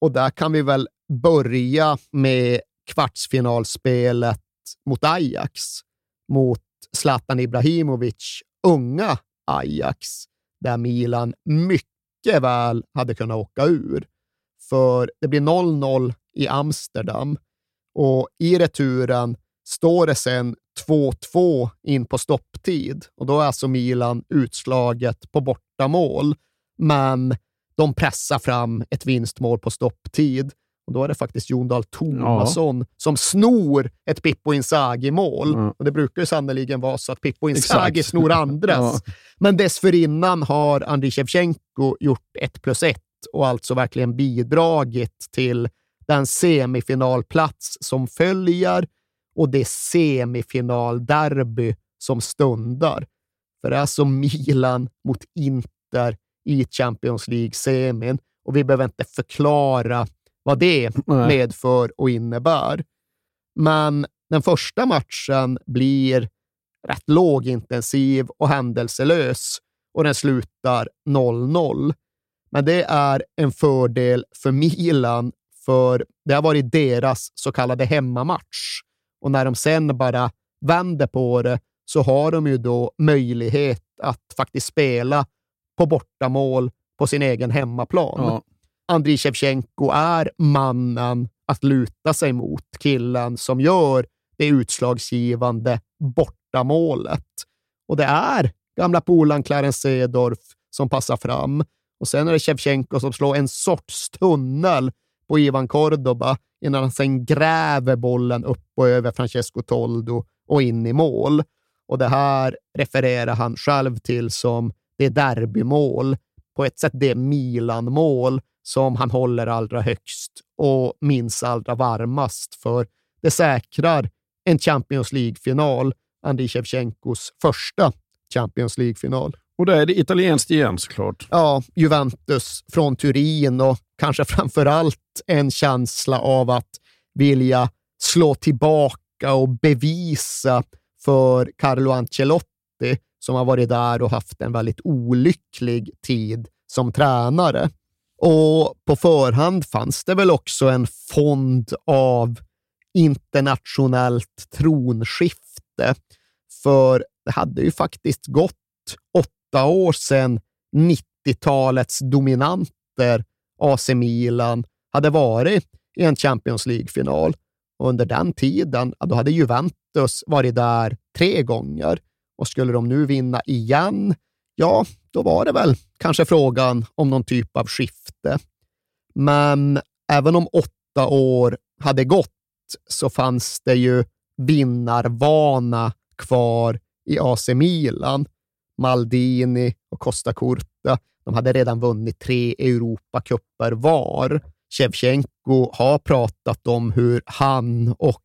Speaker 8: Och där kan vi väl börja med kvartsfinalspelet mot Ajax, mot Zlatan Ibrahimovic unga Ajax, där Milan mycket väl hade kunnat åka ur. För det blir 0-0 i Amsterdam och i returen står det sen 2-2 in på stopptid och då är alltså Milan utslaget på bortamål. Men de pressar fram ett vinstmål på stopptid och då är det faktiskt Jon Dahl Tomasson ja. som snor ett Pippo Inzaghi-mål. Mm. Och det brukar ju sannoliken vara så att Pippo Inzaghi Exakt. snor andras. ja. Men dessförinnan har Andriy Shevchenko gjort ett plus ett och alltså verkligen bidragit till den semifinalplats som följer och det semifinalderby som stundar. För det är alltså Milan mot Inter i Champions League-semin och vi behöver inte förklara vad det medför och innebär. Men den första matchen blir rätt lågintensiv och händelselös och den slutar 0-0. Men det är en fördel för Milan, för det har varit deras så kallade hemmamatch. Och när de sen bara vänder på det så har de ju då möjlighet att faktiskt spela på bortamål på sin egen hemmaplan. Ja. Andriy Shevchenko är mannen att luta sig mot, killen som gör det utslagsgivande bortamålet. Och det är gamla polaren Clarence Seedorf som passar fram. Och sen är det Shevchenko som slår en sorts tunnel på Ivan Cordoba innan han sen gräver bollen upp och över Francesco Toldo och in i mål. Och det här refererar han själv till som det derbymål. På ett sätt det Milan-mål som han håller allra högst och minns allra varmast, för det säkrar en Champions League-final, Andriy Shevchenkos första Champions League-final.
Speaker 7: Och det är det italienskt igen såklart.
Speaker 8: Ja, Juventus från Turin och kanske framför allt en känsla av att vilja slå tillbaka och bevisa för Carlo Ancelotti som har varit där och haft en väldigt olycklig tid som tränare. Och på förhand fanns det väl också en fond av internationellt tronskifte. För det hade ju faktiskt gått åtta år sedan 90-talets dominanter AC Milan hade varit i en Champions League-final. Och under den tiden då hade Juventus varit där tre gånger. Och skulle de nu vinna igen, ja, då var det väl kanske frågan om någon typ av skifte. Men även om åtta år hade gått så fanns det ju vinnarvana kvar i AC Milan. Maldini och Costa Curta, de hade redan vunnit tre Europacuper var. Shevchenko har pratat om hur han och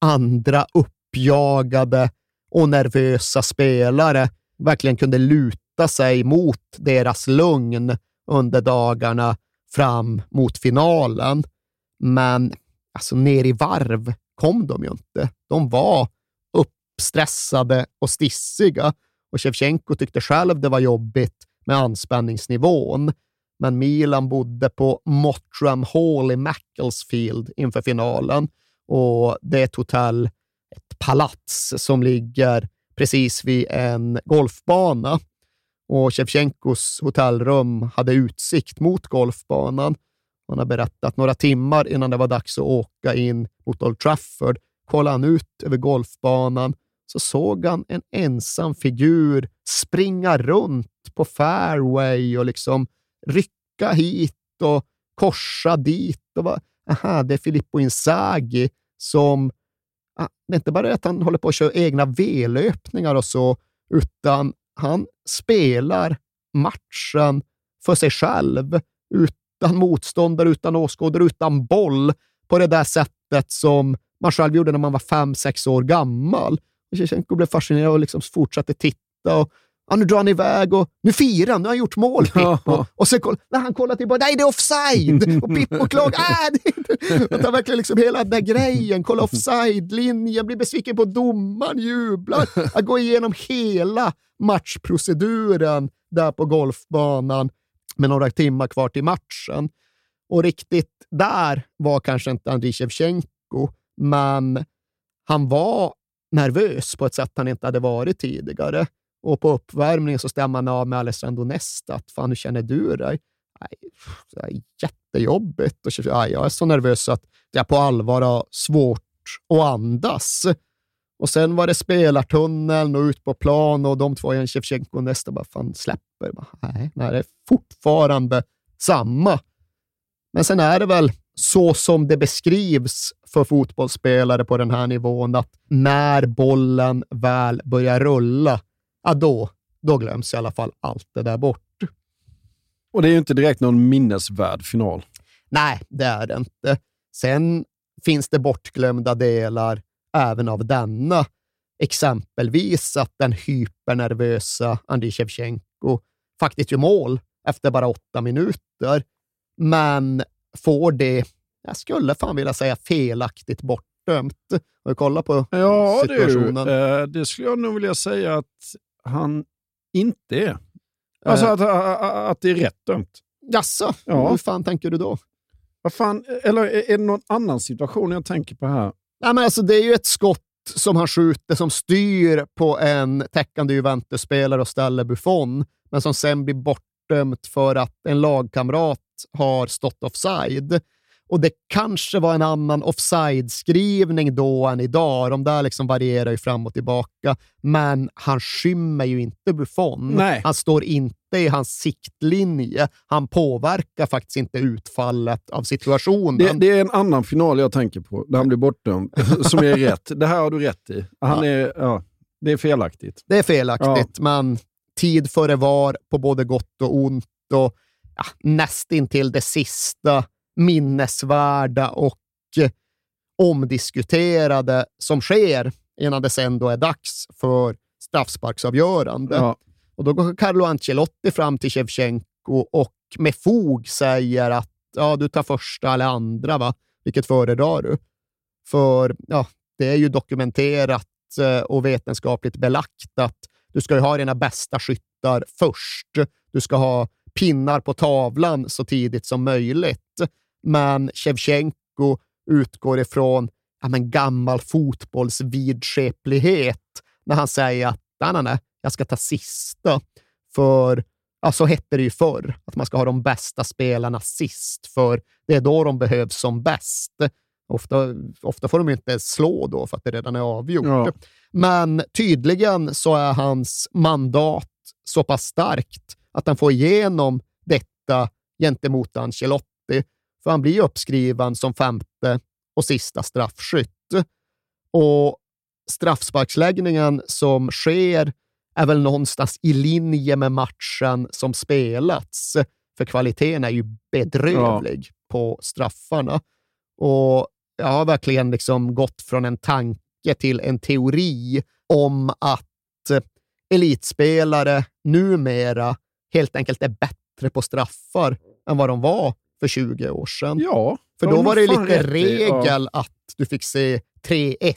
Speaker 8: andra uppjagade och nervösa spelare verkligen kunde luta sig mot deras lugn under dagarna fram mot finalen. Men alltså ner i varv kom de ju inte. De var uppstressade och stissiga och Shevchenko tyckte själv det var jobbigt med anspänningsnivån. Men Milan bodde på Mottram Hall i Macclesfield inför finalen och det är ett hotell, ett palats som ligger precis vid en golfbana. Och Shevchenkos hotellrum hade utsikt mot golfbanan. Han har berättat att några timmar innan det var dags att åka in mot Old Trafford kollade han ut över golfbanan så såg han en ensam figur springa runt på fairway och liksom rycka hit och korsa dit. Och va, aha, det är Filippo Inzaghi som ah, det är inte bara det att han håller på att köra egna V-löpningar och så, utan han spelar matchen för sig själv, utan motståndare, utan åskådare, utan boll, på det där sättet som man själv gjorde när man var fem, sex år gammal. Shevchenko blev fascinerad och liksom fortsatte titta. Och ja, nu drar han iväg och nu firar han, nu har han gjort mål Pippo. <laughs> Och sen koll, när han kollar tillbaka, nej det är offside! <laughs> Och Pippo klagar, äh. Att han verkligen liksom hela den där grejen, kolla offside-linjen, blir besviken på domaren, jublar. Att gå igenom hela matchproceduren där på golfbanan med några timmar kvar till matchen. Och riktigt där var kanske inte Andriy Shevchenko, men han var nervös på ett sätt han inte hade varit tidigare. Och på uppvärmningen så stämmer han av med Alessandro Nesta. Att, Fan, hur känner du dig? Nej, det är jättejobbigt. Och, ja, jag är så nervös att jag på allvar har svårt att andas. Och sen var det spelartunneln och ut på plan och de två, igen, Shevchenko och Nesta, bara fan släpper. Bara, nej, nej, det är fortfarande samma. Men sen är det väl så som det beskrivs för fotbollsspelare på den här nivån, att när bollen väl börjar rulla, ja då, då glöms i alla fall allt det där bort.
Speaker 7: Och det är ju inte direkt någon minnesvärd final.
Speaker 8: Nej, det är det inte. Sen finns det bortglömda delar även av denna. Exempelvis att den hypernervösa Andriy Shevchenko faktiskt gör mål efter bara åtta minuter, men får det, jag skulle fan vilja säga felaktigt bortdömt. Har du kollat på
Speaker 7: ja,
Speaker 8: situationen?
Speaker 7: Du, eh, det skulle jag nog vilja säga att han inte är. Alltså
Speaker 8: Eh.
Speaker 7: att, att det är rätt dömt.
Speaker 8: Jaså,
Speaker 7: Ja.
Speaker 8: hur fan tänker du då?
Speaker 7: Vad fan, eller är det någon annan situation jag tänker på här?
Speaker 8: Nej, men alltså, det är ju ett skott som han skjuter som styr på en täckande Juventus-spelare och ställer Buffon, men som sen blir bortdömt för att en lagkamrat har stått offside. Och det kanske var en annan offside-skrivning då än idag. De där liksom varierar ju fram och tillbaka, men han skymmer ju inte Buffon.
Speaker 7: Nej.
Speaker 8: Han står inte i hans siktlinje. Han påverkar faktiskt inte utfallet av situationen.
Speaker 7: Det, det är en annan final jag tänker på, där han blir bortdömd, <laughs> som är rätt. Det här har du rätt i. Han är, ja, det är felaktigt.
Speaker 8: Det är felaktigt, men tid före var på både gott och ont och ja, nästintill det sista minnesvärda och eh, omdiskuterade som sker innan det sen då är dags för straffsparksavgörande.
Speaker 7: Ja.
Speaker 8: Och då går Carlo Ancelotti fram till Shevchenko och med fog säger att ja, du tar första eller andra, va? vilket föredrar du? För ja, det är ju dokumenterat eh, och vetenskapligt belagt att du ska ju ha dina bästa skyttar först. Du ska ha pinnar på tavlan så tidigt som möjligt. Men Shevchenko utgår ifrån ja, men gammal fotbollsvidskeplighet när han säger att nej, nej, nej, jag ska ta sista. För ja, så hette det ju förr, att man ska ha de bästa spelarna sist, för det är då de behövs som bäst. Ofta, ofta får de inte slå då för att det redan är avgjort.
Speaker 7: Ja.
Speaker 8: Men tydligen så är hans mandat så pass starkt att han får igenom detta gentemot Ancelotti. För han blir uppskriven som femte och sista straffskytt. Och straffsparksläggningen som sker är väl någonstans i linje med matchen som spelats. För kvaliteten är ju bedrövlig på straffarna. Och jag har verkligen liksom gått från en tanke till en teori om att elitspelare numera helt enkelt är bättre på straffar än vad de var för 20 år sedan.
Speaker 7: Ja,
Speaker 8: För då var det lite
Speaker 7: i, ja.
Speaker 8: regel att du fick se 3-1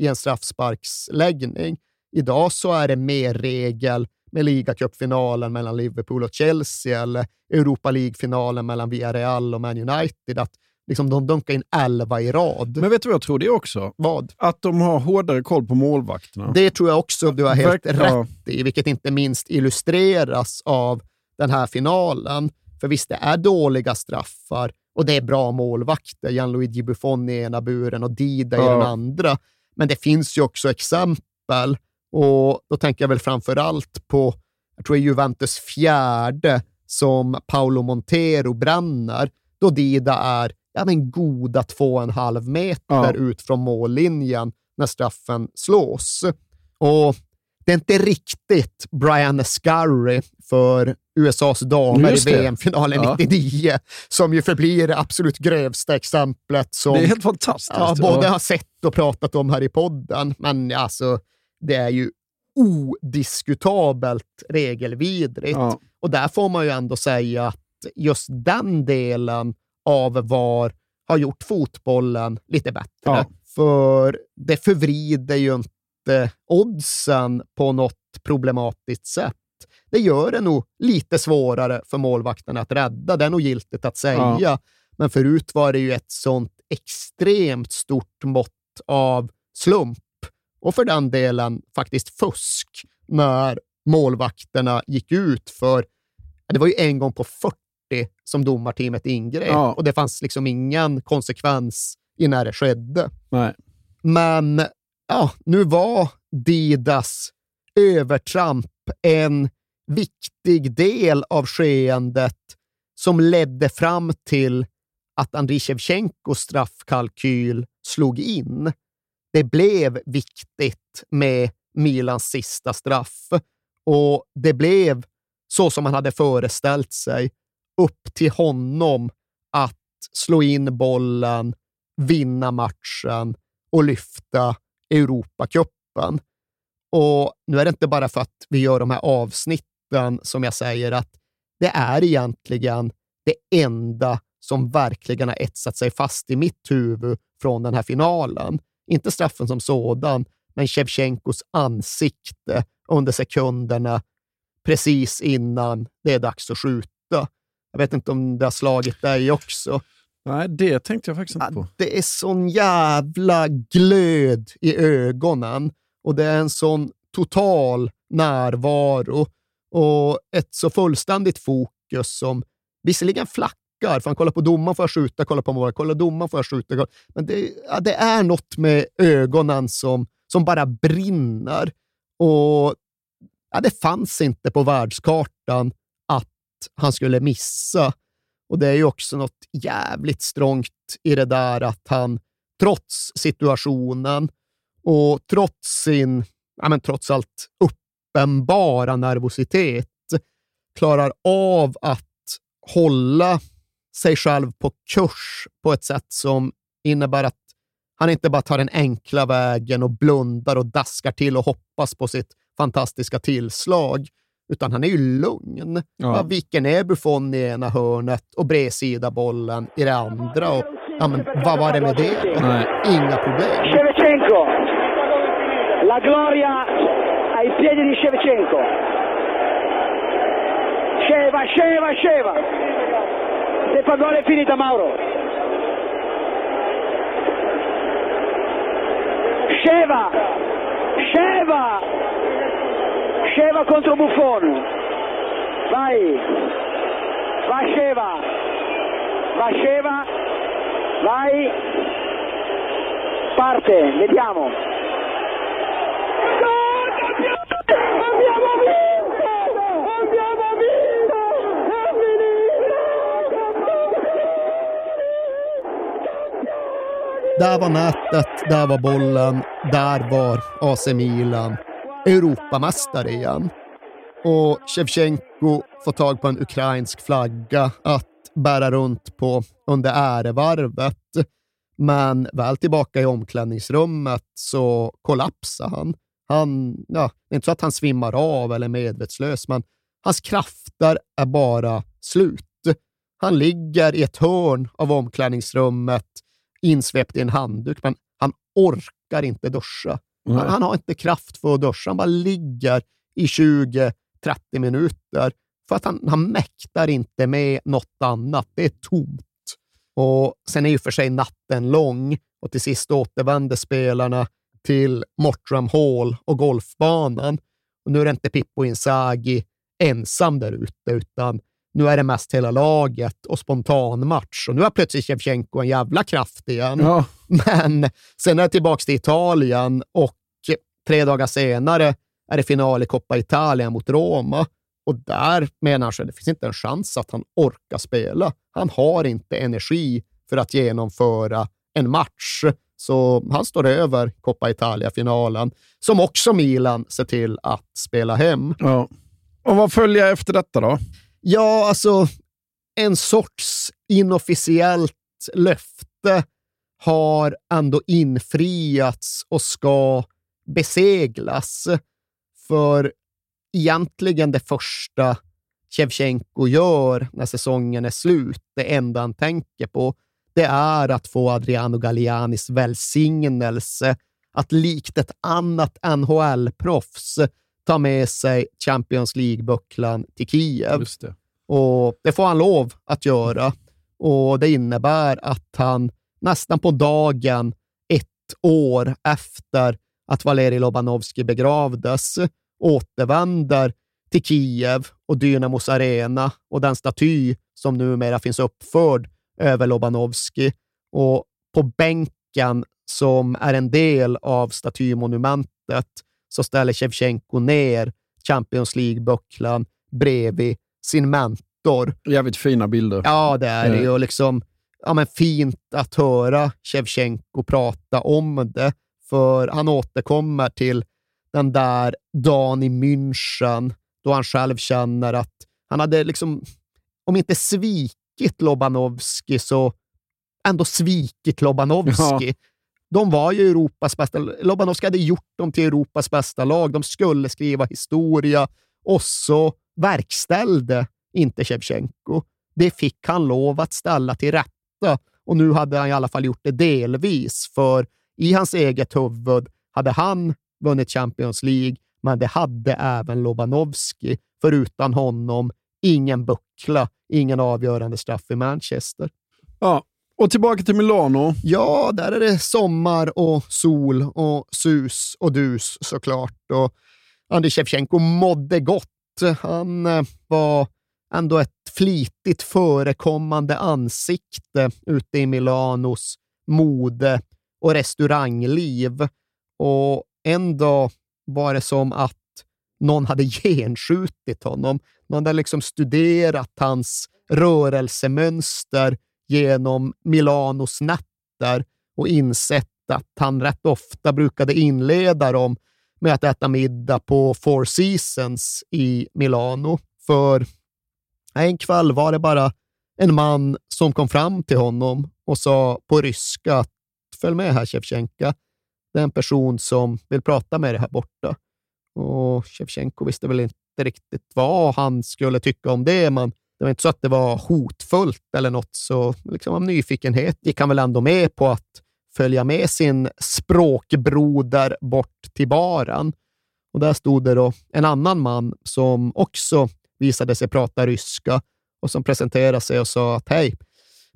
Speaker 8: i en straffsparksläggning. Idag så är det mer regel med ligacupfinalen mellan Liverpool och Chelsea eller Europa League-finalen mellan Villarreal och Man United. Att liksom de dunkar in 11 i rad.
Speaker 7: Men vet du vad jag tror det också?
Speaker 8: Vad?
Speaker 7: Att de har hårdare koll på målvakterna.
Speaker 8: Det tror jag också du har helt
Speaker 7: Verk-
Speaker 8: rätt i, vilket inte minst illustreras av den här finalen. För visst, det är dåliga straffar och det är bra målvakter. Gianluigi Buffon i ena buren och Dida i
Speaker 7: Ja.
Speaker 8: den andra. Men det finns ju också exempel och då tänker jag väl framför allt på, jag tror det är Juventus fjärde, som Paolo Montero bränner, då Dida är ja, men goda två och en halv meter
Speaker 7: Ja.
Speaker 8: ut från mållinjen när straffen slås. Och det är inte riktigt Brian Scurry för USAs damer i. VM-finalen
Speaker 7: Ja.
Speaker 8: 99, som ju förblir det absolut grövsta exemplet som
Speaker 7: Det är helt fantastiskt.
Speaker 8: ja, både har sett och pratat om här i podden. Men alltså, det är ju odiskutabelt regelvidrigt.
Speaker 7: Ja.
Speaker 8: Och där får man ju ändå säga att just den delen av VAR har gjort fotbollen lite bättre.
Speaker 7: Ja.
Speaker 8: För det förvrider ju inte oddsen på något problematiskt sätt. Det gör det nog lite svårare för målvakten att rädda. Det är nog giltigt att säga.
Speaker 7: Ja.
Speaker 8: Men förut var det ju ett sånt extremt stort mått av slump och för den delen faktiskt fusk när målvakterna gick ut för, det var ju en gång på 40 som domarteamet ingrep
Speaker 7: Ja.
Speaker 8: och det fanns liksom ingen konsekvens i när det skedde.
Speaker 7: Nej.
Speaker 8: Men ja, nu var Didas övertramp en viktig del av skeendet som ledde fram till att Andriy Shevchenkos straffkalkyl slog in. Det blev viktigt med Milans sista straff och det blev så som man hade föreställt sig upp till honom att slå in bollen, vinna matchen och lyfta Europacupen. Och nu är det inte bara för att vi gör de här avsnitten som jag säger att det är egentligen det enda som verkligen har etsat sig fast i mitt huvud från den här finalen. Inte straffen som sådan, men Shevchenkos ansikte under sekunderna precis innan det är dags att skjuta. Jag vet inte om det har slagit dig också.
Speaker 7: Nej, det tänkte jag faktiskt inte på.
Speaker 8: Det är sån jävla glöd i ögonen och det är en sån total närvaro och ett så fullständigt fokus som visserligen flackar, för han kollar på domaren får jag skjuta, kollar på målet, kollar domaren får jag skjuta. Men det, ja, det är något med ögonen som, som bara brinner. Och ja, det fanns inte på världskartan att han skulle missa. Och det är ju också något jävligt strångt i det där att han, trots situationen och trots sin, ja men trots allt uppenbara nervositet, klarar av att hålla sig själv på kurs på ett sätt som innebär att han inte bara tar den enkla vägen och blundar och daskar till och hoppas på sitt fantastiska tillslag, utan han är ju lugn.
Speaker 7: Ja.
Speaker 8: Ja. viker ner Buffon i ena hörnet och bredsida bollen i det andra. Och, ja, men, vad var det med det?
Speaker 7: Nej.
Speaker 8: Inga problem.
Speaker 6: Shevchenko. La gloria ai piedi di Shevchenko. Sceva, sceva, sceva. Se fa gol è finita Mauro. Sceva. Sceva. Sceva contro Buffon. Vai. Va Sceva. Va Sceva. Vai. Parte, vediamo. Abbiamo
Speaker 8: Där var nätet, där var bollen, där var AC Milan Europamästare igen. Och Shevchenko får tag på en ukrainsk flagga att bära runt på under ärevarvet. Men väl tillbaka i omklädningsrummet så kollapsar han han ja, det är inte så att han svimmar av eller är medvetslös, men hans krafter är bara slut. Han ligger i ett hörn av omklädningsrummet insvept i en handduk, men han orkar inte duscha. Han, han har inte kraft för att duscha. Han bara ligger i 20-30 minuter för att han, han mäktar inte med något annat. Det är tomt. Och Sen är ju för sig natten lång och till sist återvänder spelarna till Mottram Hall och golfbanan. Och nu är det inte Pippo Inzaghi ensam där ute, utan nu är det mest hela laget och spontanmatch. Och nu har plötsligt Shevchenko en jävla kraft igen.
Speaker 7: Ja. <laughs>
Speaker 8: Men sen är det tillbaka till Italien och tre dagar senare är det final i Coppa Italia mot Roma. Och där menar han att det finns inte en chans att han orkar spela. Han har inte energi för att genomföra en match. Så han står över Coppa Italia-finalen, som också Milan ser till att spela hem.
Speaker 7: Ja. Och vad följer efter detta då?
Speaker 8: Ja, alltså en sorts inofficiellt löfte har ändå infriats och ska beseglas. För egentligen det första Shevchenko gör när säsongen är slut, det enda han tänker på, det är att få Adriano Gallianis välsignelse att likt ett annat NHL-proffs ta med sig Champions League-bucklan till Kiev.
Speaker 7: Det.
Speaker 8: Och det får han lov att göra. Och Det innebär att han nästan på dagen ett år efter att Valerij Lobanovskij begravdes återvänder till Kiev och Dynamos arena och den staty som numera finns uppförd över Lobanovskij. Och på bänken som är en del av statymonumentet så ställer Shevchenko ner Champions League-bucklan bredvid sin mentor.
Speaker 7: Jävligt fina bilder.
Speaker 8: Ja, det är det
Speaker 7: Eh.
Speaker 8: ju. Liksom, ja, men fint att höra Shevchenko prata om det, för han återkommer till den där dagen i München då han själv känner att han hade, liksom, om inte svikit Lobanovski så ändå svikit Lobanovski.
Speaker 7: Ja.
Speaker 8: De var ju Europas bästa. Lobanovski hade gjort dem till Europas bästa lag. De skulle skriva historia och så verkställde inte Shevchenko. Det fick han lov att ställa till rätta och nu hade han i alla fall gjort det delvis, för i hans eget huvud hade han vunnit Champions League, men det hade även Lobanovski. För utan honom, ingen buckla, ingen avgörande straff i Manchester.
Speaker 7: Ja, och tillbaka till Milano.
Speaker 8: Ja, där är det sommar och sol och sus och dus såklart. Och Andrei Shevchenko mådde gott. Han eh, var ändå ett flitigt förekommande ansikte ute i Milanos mode och restaurangliv. Och en dag var det som att någon hade genskjutit honom. Någon hade liksom studerat hans rörelsemönster genom Milanos nätter och insett att han rätt ofta brukade inleda dem med att äta middag på Four Seasons i Milano. För en kväll var det bara en man som kom fram till honom och sa på ryska att följ med här Shevchenka. Det är en person som vill prata med dig här borta. Och Shevchenko visste väl inte riktigt vad han skulle tycka om det, men det var inte så att det var hotfullt eller något, så liksom av nyfikenhet gick han väl ändå med på att följa med sin språkbroder bort till baren. Och där stod det då en annan man som också visade sig prata ryska och som presenterade sig och sa att hej,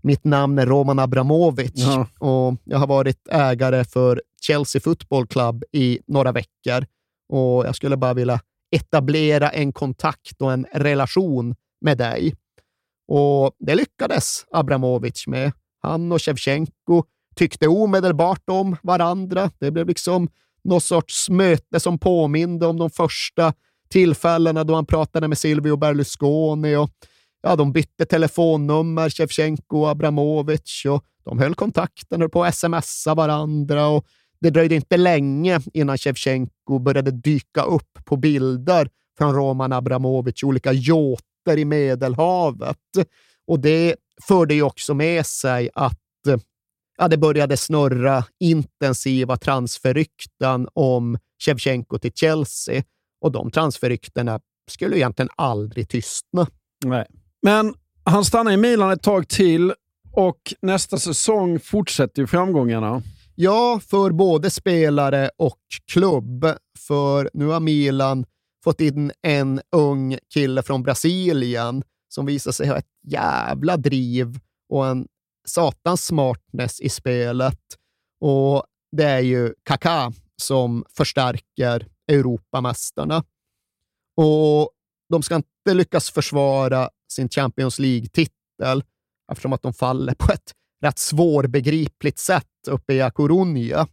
Speaker 8: mitt namn är Roman Abramovic
Speaker 7: Ja.
Speaker 8: och jag har varit ägare för Chelsea Football Club i några veckor och jag skulle bara vilja etablera en kontakt och en relation med dig. Och det lyckades Abramovic med. Han och Shevchenko tyckte omedelbart om varandra. Det blev liksom någon sorts möte som påminde om de första tillfällena då han pratade med Silvio Berlusconi. Och, ja, de bytte telefonnummer, Shevchenko och Abramovic, och de höll kontakten, höll på att smsa varandra. Och det dröjde inte länge innan Shevchenko började dyka upp på bilder från Roman Abramovic, olika yachter i Medelhavet. Och det förde ju också med sig att ja, det började snurra intensiva transferrykten om Shevchenko till Chelsea och de transferryktena skulle egentligen aldrig tystna.
Speaker 7: Nej. Men han stannar i Milan ett tag till och nästa säsong fortsätter ju framgångarna.
Speaker 8: Ja, för både spelare och klubb. För nu har Milan fått in en ung kille från Brasilien som visar sig ha ett jävla driv och en satans smartness i spelet. Och det är ju Kaká som förstärker Europamästarna. Och de ska inte lyckas försvara sin Champions League-titel eftersom att de faller på ett rätt svårbegripligt sätt uppe i A Coruña.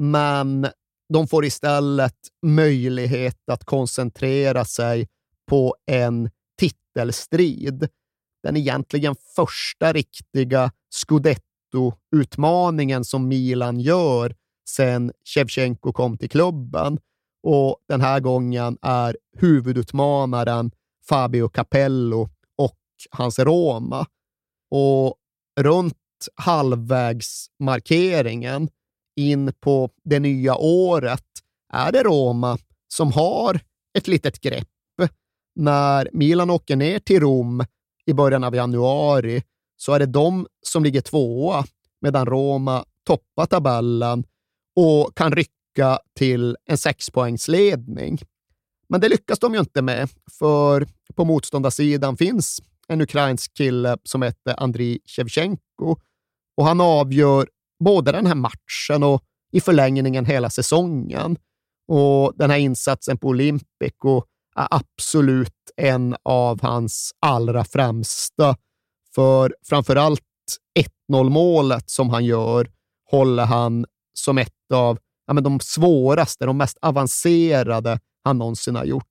Speaker 8: Men de får istället möjlighet att koncentrera sig på en titelstrid. Den egentligen första riktiga scudetto-utmaningen som Milan gör sedan Shevchenko kom till klubben. Och den här gången är huvudutmanaren Fabio Capello och hans Roma. Och runt halvvägsmarkeringen in på det nya året är det Roma som har ett litet grepp. När Milan åker ner till Rom i början av januari så är det de som ligger tvåa medan Roma toppar tabellen och kan rycka till en sexpoängsledning. Men det lyckas de ju inte med, för på motståndarsidan finns en ukrainsk kille som heter Andriy Shevchenko och han avgör både den här matchen och i förlängningen hela säsongen. Och den här insatsen på Olympico är absolut en av hans allra främsta. För framförallt 1-0 målet som han gör håller han som ett av ja, men de svåraste, de mest avancerade han någonsin har gjort.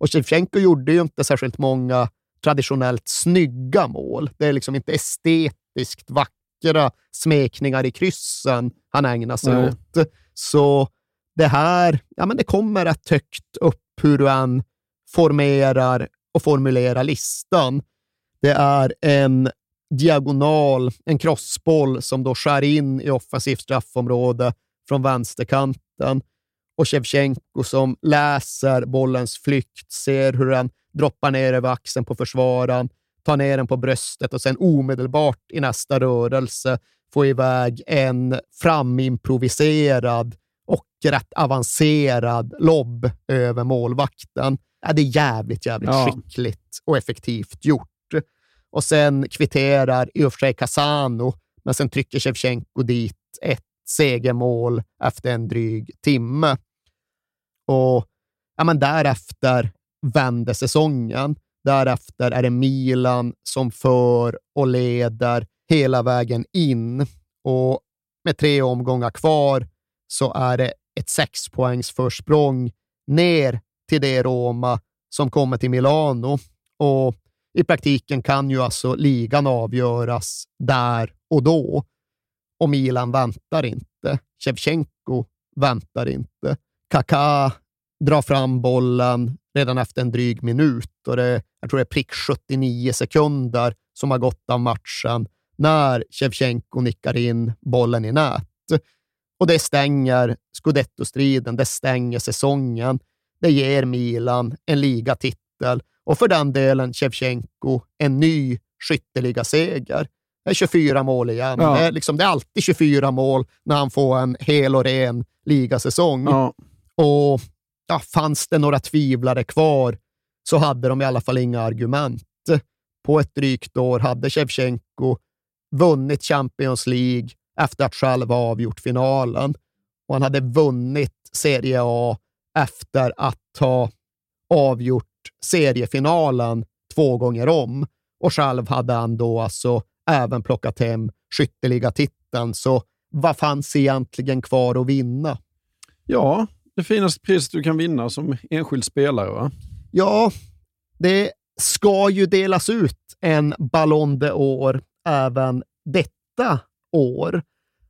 Speaker 8: Och Shevchenko gjorde ju inte särskilt många traditionellt snygga mål. Det är liksom inte estetiskt vackert vackra smekningar i kryssen han ägnar sig
Speaker 7: Nej.
Speaker 8: åt. Så det här, ja men det kommer rätt högt upp hur du än formerar och formulerar listan. Det är en diagonal, en crossboll som då skär in i offensivt straffområde från vänsterkanten och Shevchenko som läser bollens flykt, ser hur den droppar ner över axeln på försvararen, tar ner den på bröstet och sen omedelbart i nästa rörelse få iväg en framimproviserad och rätt avancerad lobb över målvakten. Ja, det är jävligt, jävligt
Speaker 7: Ja.
Speaker 8: skickligt och effektivt gjort. Och sen kvitterar i och för sig Casano, men sen trycker Shevchenko dit ett segermål efter en dryg timme. Och ja, men därefter vänder säsongen. Därefter är det Milan som för och leder hela vägen in. Och med tre omgångar kvar så är det ett sexpoängs försprång ner till det Roma som kommer till Milano. Och i praktiken kan ju alltså ligan avgöras där och då. Och Milan väntar inte. Shevchenko väntar inte. Kaká drar fram bollen redan efter en dryg minut och det, jag tror det är prick 79 sekunder som har gått av matchen när Shevchenko nickar in bollen i nät. Och det stänger scudetto-striden, det stänger säsongen. Det ger Milan en ligatitel och för den delen Shevchenko en ny skytteligaseger. Det är 24 mål igen.
Speaker 7: Ja.
Speaker 8: Det, är liksom, det är alltid 24 mål när han får en hel och ren ligasäsong.
Speaker 7: Ja.
Speaker 8: Och ja, fanns det några tvivlare kvar så hade de i alla fall inga argument. På ett drygt år hade Shevchenko vunnit Champions League efter att själv ha avgjort finalen. Och han hade vunnit Serie A efter att ha avgjort seriefinalen två gånger om. Och själv hade han då alltså även plockat hem skytteliga titeln. Så vad fanns egentligen kvar att vinna?
Speaker 7: ja, det finaste priset du kan vinna som enskild spelare. Va?
Speaker 8: Ja, det ska ju delas ut en Ballon d'Or även detta år.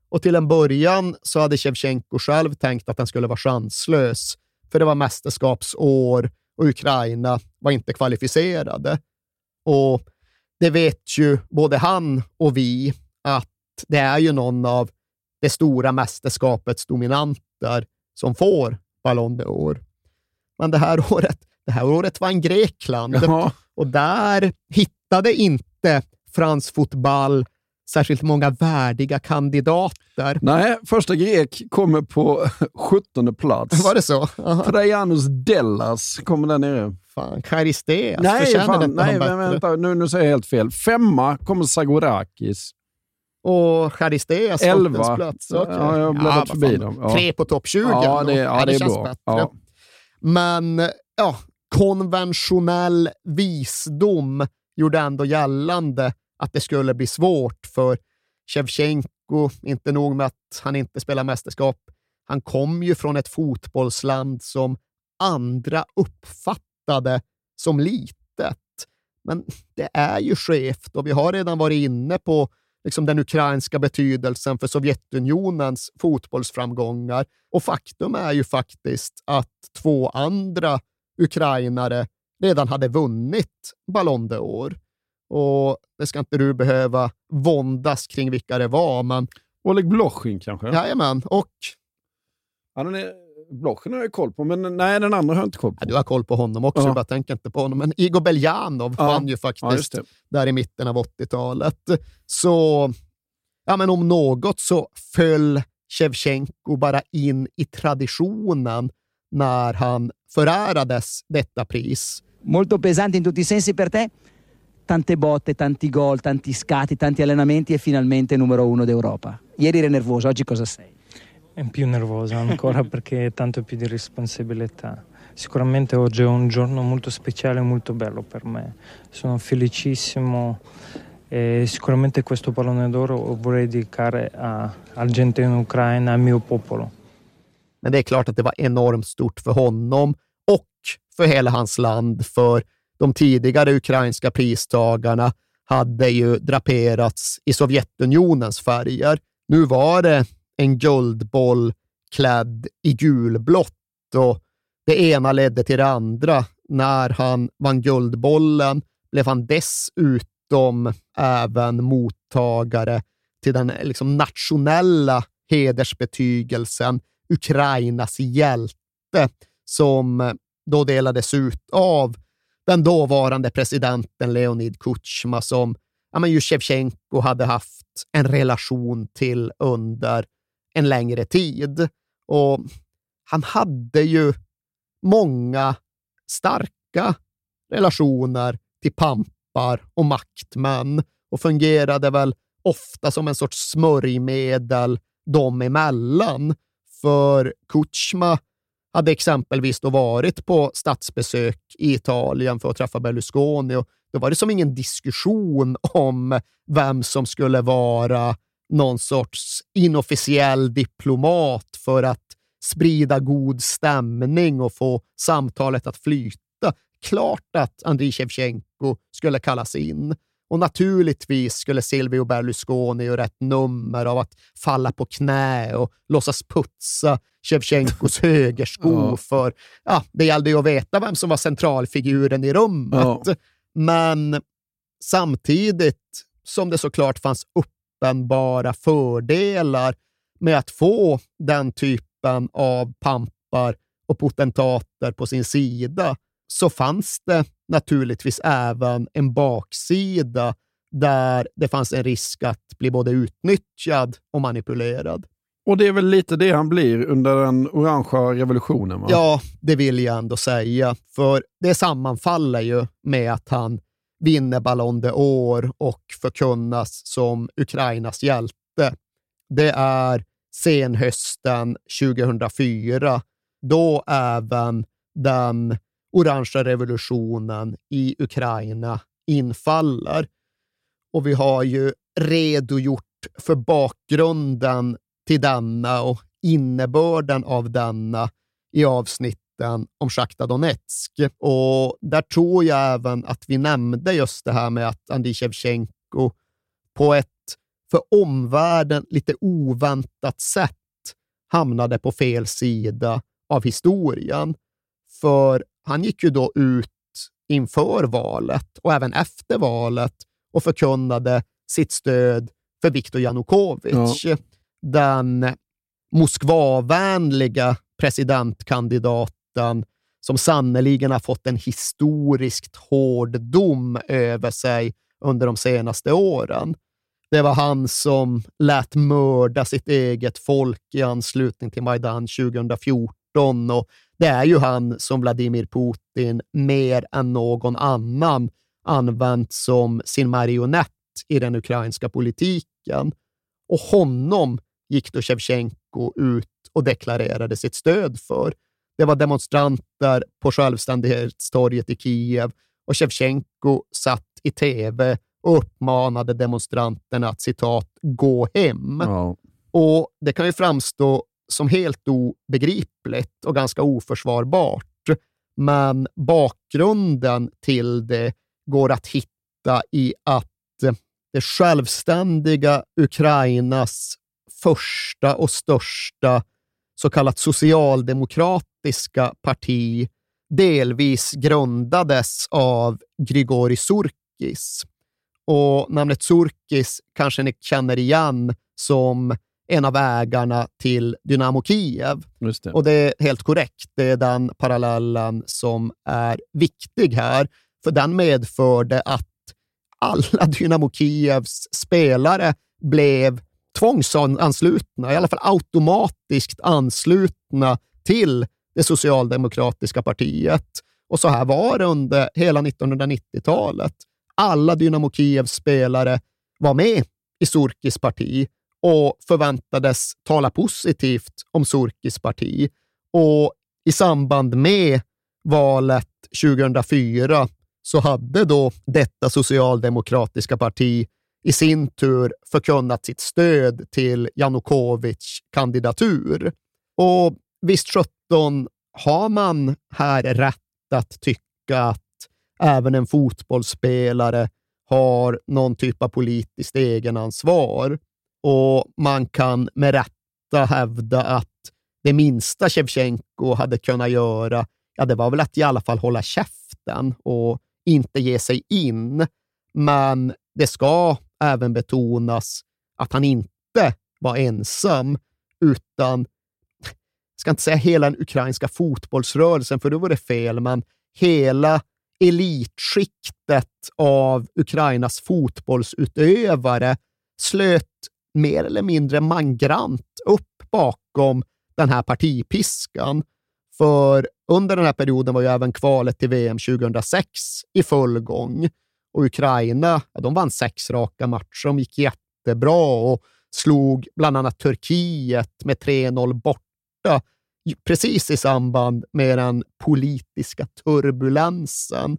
Speaker 8: Och till en början så hade Shevchenko själv tänkt att den skulle vara chanslös, för det var mästerskapsår och Ukraina var inte kvalificerade. Och det vet ju både han och vi att det är ju någon av det stora mästerskapets dominanter som får Ballon d'Or. Men det här <laughs> året, det här året var en Grekland
Speaker 7: Ja.
Speaker 8: och där hittade inte Frans Fotboll särskilt många värdiga kandidater.
Speaker 7: Nej, första grek kommer på <laughs> 17 plats.
Speaker 8: Var det så? Aha.
Speaker 7: Trajanus Dellas kommer där nere.
Speaker 8: Fan, Charisteas
Speaker 7: Nej,
Speaker 8: förtjänade
Speaker 7: fan,
Speaker 8: inte
Speaker 7: nej
Speaker 8: han bättre.
Speaker 7: vänta, nu, nu säger jag helt fel. Femma kommer Sagorakis.
Speaker 8: Och Charisteas plats. Okay.
Speaker 7: Ja, jag har bläddrat
Speaker 8: vad
Speaker 7: förbi dem. Ja.
Speaker 8: Tre på topp 20.
Speaker 7: Ja, det, ja, det, är
Speaker 8: känns
Speaker 7: bra.
Speaker 8: bättre.
Speaker 7: Ja.
Speaker 8: Men ja, konventionell visdom gjorde ändå gällande att det skulle bli svårt för Shevchenko, inte nog med att han inte spelar mästerskap, han kom ju från ett fotbollsland som andra uppfattade som litet. Men det är ju skevt och vi har redan varit inne på liksom den ukrainska betydelsen för Sovjetunionens fotbollsframgångar. Och faktum är ju faktiskt att två andra ukrainare redan hade vunnit Ballon d'Or. Och det ska inte du behöva våndas kring vilka det var, men
Speaker 7: Oleg Blochin kanske?
Speaker 8: jajamän. Och
Speaker 7: är Blochen har jag koll på, men nej, den andra har jag inte koll på.
Speaker 8: Ja, du har koll på honom också,
Speaker 7: Ja.
Speaker 8: jag bara tänker inte på honom. Men Igor Beljanov
Speaker 7: Ja.
Speaker 8: vann ju
Speaker 7: Ja,
Speaker 8: faktiskt
Speaker 7: det.
Speaker 8: där i mitten av 80-talet. Så, ja men om något så föll Shevchenko bara in i traditionen när han förärades detta pris.
Speaker 13: molto pesante in tutti i sensi per te. Tante botte, tanti gol, tanti scatti, tanti allenamenti e finalmente numero uno d'Europa. Ieri eri nervoso, oggi cosa sei?
Speaker 14: È più nervosa ancora <laughs> perché tanto più di responsabilità. Sicuramente oggi è un giorno molto speciale e molto bello per me. Sono felicissimo e sicuramente questo pallone d'oro vorrei dedicare a- alla gente in Ucraina, al mio popolo.
Speaker 8: Men det är klart att det var enormt stort för honom och för hela hans land, för de tidigare ukrainska pristagarna hade ju draperats i Sovjetunionens färger. Nu var det en guldboll klädd i gulblått och det ena ledde till det andra. När han vann Guldbollen blev han dessutom även mottagare till den liksom nationella hedersbetygelsen Ukrainas hjälte som då delades ut av den dåvarande presidenten Leonid Kutjma som ja, men ju Shevchenko hade haft en relation till under en längre tid. Och han hade ju många starka relationer till pampar och maktmän och fungerade väl ofta som en sorts smörjmedel dem emellan. För Kutjma hade exempelvis då varit på statsbesök i Italien för att träffa Berlusconi och då var det som ingen diskussion om vem som skulle vara någon sorts inofficiell diplomat för att sprida god stämning och få samtalet att flyta. Klart att Andriy Shevchenko skulle kallas in. Och naturligtvis skulle Silvio Berlusconi göra ett nummer av att falla på knä och låtsas putsa Shevchenkos <laughs> högersko
Speaker 7: Ja.
Speaker 8: för ja, det gällde ju att veta vem som var centralfiguren i rummet.
Speaker 7: Ja.
Speaker 8: Men samtidigt som det såklart fanns uppenbara fördelar med att få den typen av pampar och potentater på sin sida, så fanns det naturligtvis även en baksida där det fanns en risk att bli både utnyttjad och manipulerad.
Speaker 7: Och det är väl lite det han blir under den orangea revolutionen? Va?
Speaker 8: Ja, det vill jag ändå säga. För det sammanfaller ju med att han vinner Ballon d'Or och förkunnas som Ukrainas hjälte. Det är senhösten 2004, då även den orangea revolutionen i Ukraina infaller. Och vi har ju redogjort för bakgrunden till denna och innebörden av denna i avsnitt avsnitten om Sjachta Donetsk. Och där tror jag även att vi nämnde just det här med att Andriy Shevchenko på ett för omvärlden lite oväntat sätt hamnade på fel sida av historien. För han gick ju då ut inför valet och även efter valet och förkunnade sitt stöd för Viktor Janukovyč, den Moskvavänliga presidentkandidaten som sannoliken har fått en historiskt hård dom över sig under de senaste åren. Det var han som lät mörda sitt eget folk i anslutning till Majdan 2014 och det är ju han som Vladimir Putin mer än någon annan använt som sin marionett i den ukrainska politiken. Och honom gick då Shevchenko ut och deklarerade sitt stöd för. Det var demonstranter på självständighetstorget i Kiev och Shevchenko satt i tv och uppmanade demonstranterna att citat ”gå hem”.
Speaker 7: Ja.
Speaker 8: Och Det kan ju framstå som helt obegripligt och ganska oförsvarbart, men bakgrunden till det går att hitta i att det självständiga Ukrainas första och största så kallat socialdemokratiska parti delvis grundades av Grigori Surkis. Och namnet Surkis kanske ni känner igen som en av ägarna till Dynamo Kiev.
Speaker 7: Det.
Speaker 8: Och det är helt korrekt. Det är den parallellen som är viktig här, för den medförde att alla <laughs> Dynamo Kievs spelare blev tvångsanslutna, i alla fall automatiskt anslutna till det socialdemokratiska partiet. Och så här var det under hela 1990-talet. Alla Dynamo Kievs spelare var med i Surkis parti och förväntades tala positivt om Surkis parti. Och i samband med valet 2004 så hade då detta socialdemokratiska parti i sin tur förkunnat sitt stöd till Janukovics kandidatur. Och visst sjutton har man här rätt att tycka att även en fotbollsspelare har någon typ av politiskt egenansvar och man kan med rätta hävda att det minsta Shevchenko hade kunnat göra, ja, det var väl att i alla fall hålla käften och inte ge sig in. Men det ska även betonas att han inte var ensam, utan, jag ska inte säga hela den ukrainska fotbollsrörelsen, för då var det fel, men hela elitskiktet av Ukrainas fotbollsutövare slöt mer eller mindre mangrant upp bakom den här partipiskan. För under den här perioden var ju även kvalet till VM 2006 i full gång och Ukraina, ja, de vann sex raka matcher. De gick jättebra och slog bland annat Turkiet med 3-0 borta precis i samband med den politiska turbulensen.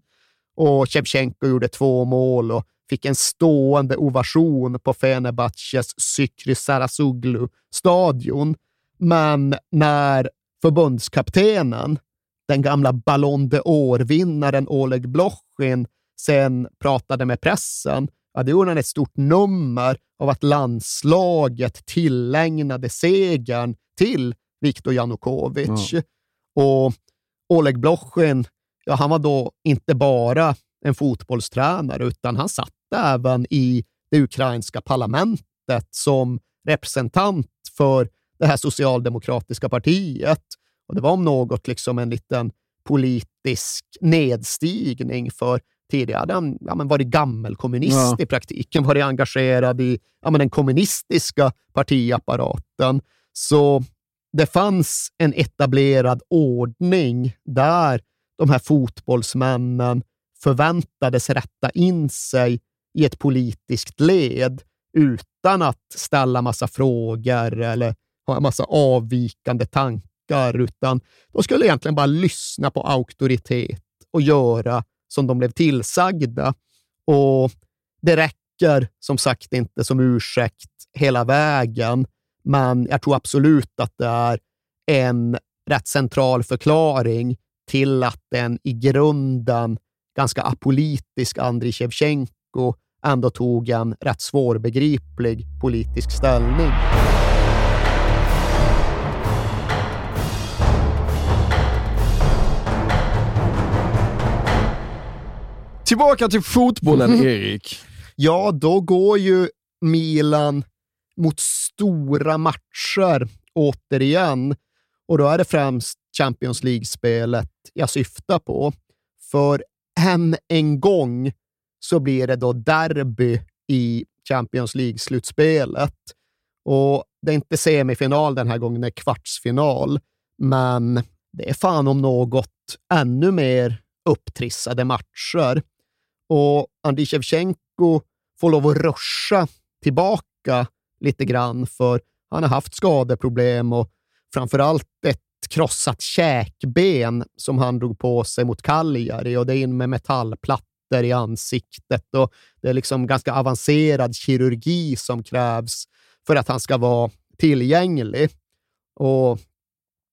Speaker 8: Och Shevchenko gjorde två mål och fick en stående ovation på Fenerbahces Sykri Sarasuglu-stadion. Men när förbundskaptenen, den gamla Ballon d'Or-vinnaren Oleg Blochin, sen pratade med pressen, ja, då gjorde han ett stort nummer av att landslaget tillägnade segern till Viktor Janukovic.
Speaker 7: Ja.
Speaker 8: Och Oleg Blochin, ja, han var då inte bara en fotbollstränare, utan han satt även i det ukrainska parlamentet som representant för det här socialdemokratiska partiet. Och Det var om något liksom en liten politisk nedstigning, för tidigare hade han ja, men varit gammelkommunist
Speaker 7: Ja.
Speaker 8: i praktiken, varit engagerad i ja, men den kommunistiska partiapparaten. Så det fanns en etablerad ordning där de här fotbollsmännen förväntades rätta in sig i ett politiskt led utan att ställa massa frågor eller ha en massa avvikande tankar, utan de skulle egentligen bara lyssna på auktoritet och göra som de blev tillsagda. Och det räcker som sagt inte som ursäkt hela vägen, men jag tror absolut att det är en rätt central förklaring till att en i grunden ganska apolitisk Andriy Shevchenko ändå tog en rätt svårbegriplig politisk ställning.
Speaker 7: Tillbaka till fotbollen, Erik.
Speaker 8: Ja, då går ju Milan mot stora matcher återigen. Och då är det främst Champions League-spelet jag syftar på. För än en gång så blir det då derby i Champions League-slutspelet. Och det är inte semifinal den här gången, det är kvartsfinal. Men det är fan om något ännu mer upptrissade matcher. Och Andriy Shevchenko får lov att ruscha tillbaka lite grann, för han har haft skadeproblem och framförallt ett krossat käkben som han drog på sig mot Cagliari och det är in med metallplattor i ansiktet och det är liksom ganska avancerad kirurgi som krävs för att han ska vara tillgänglig. Och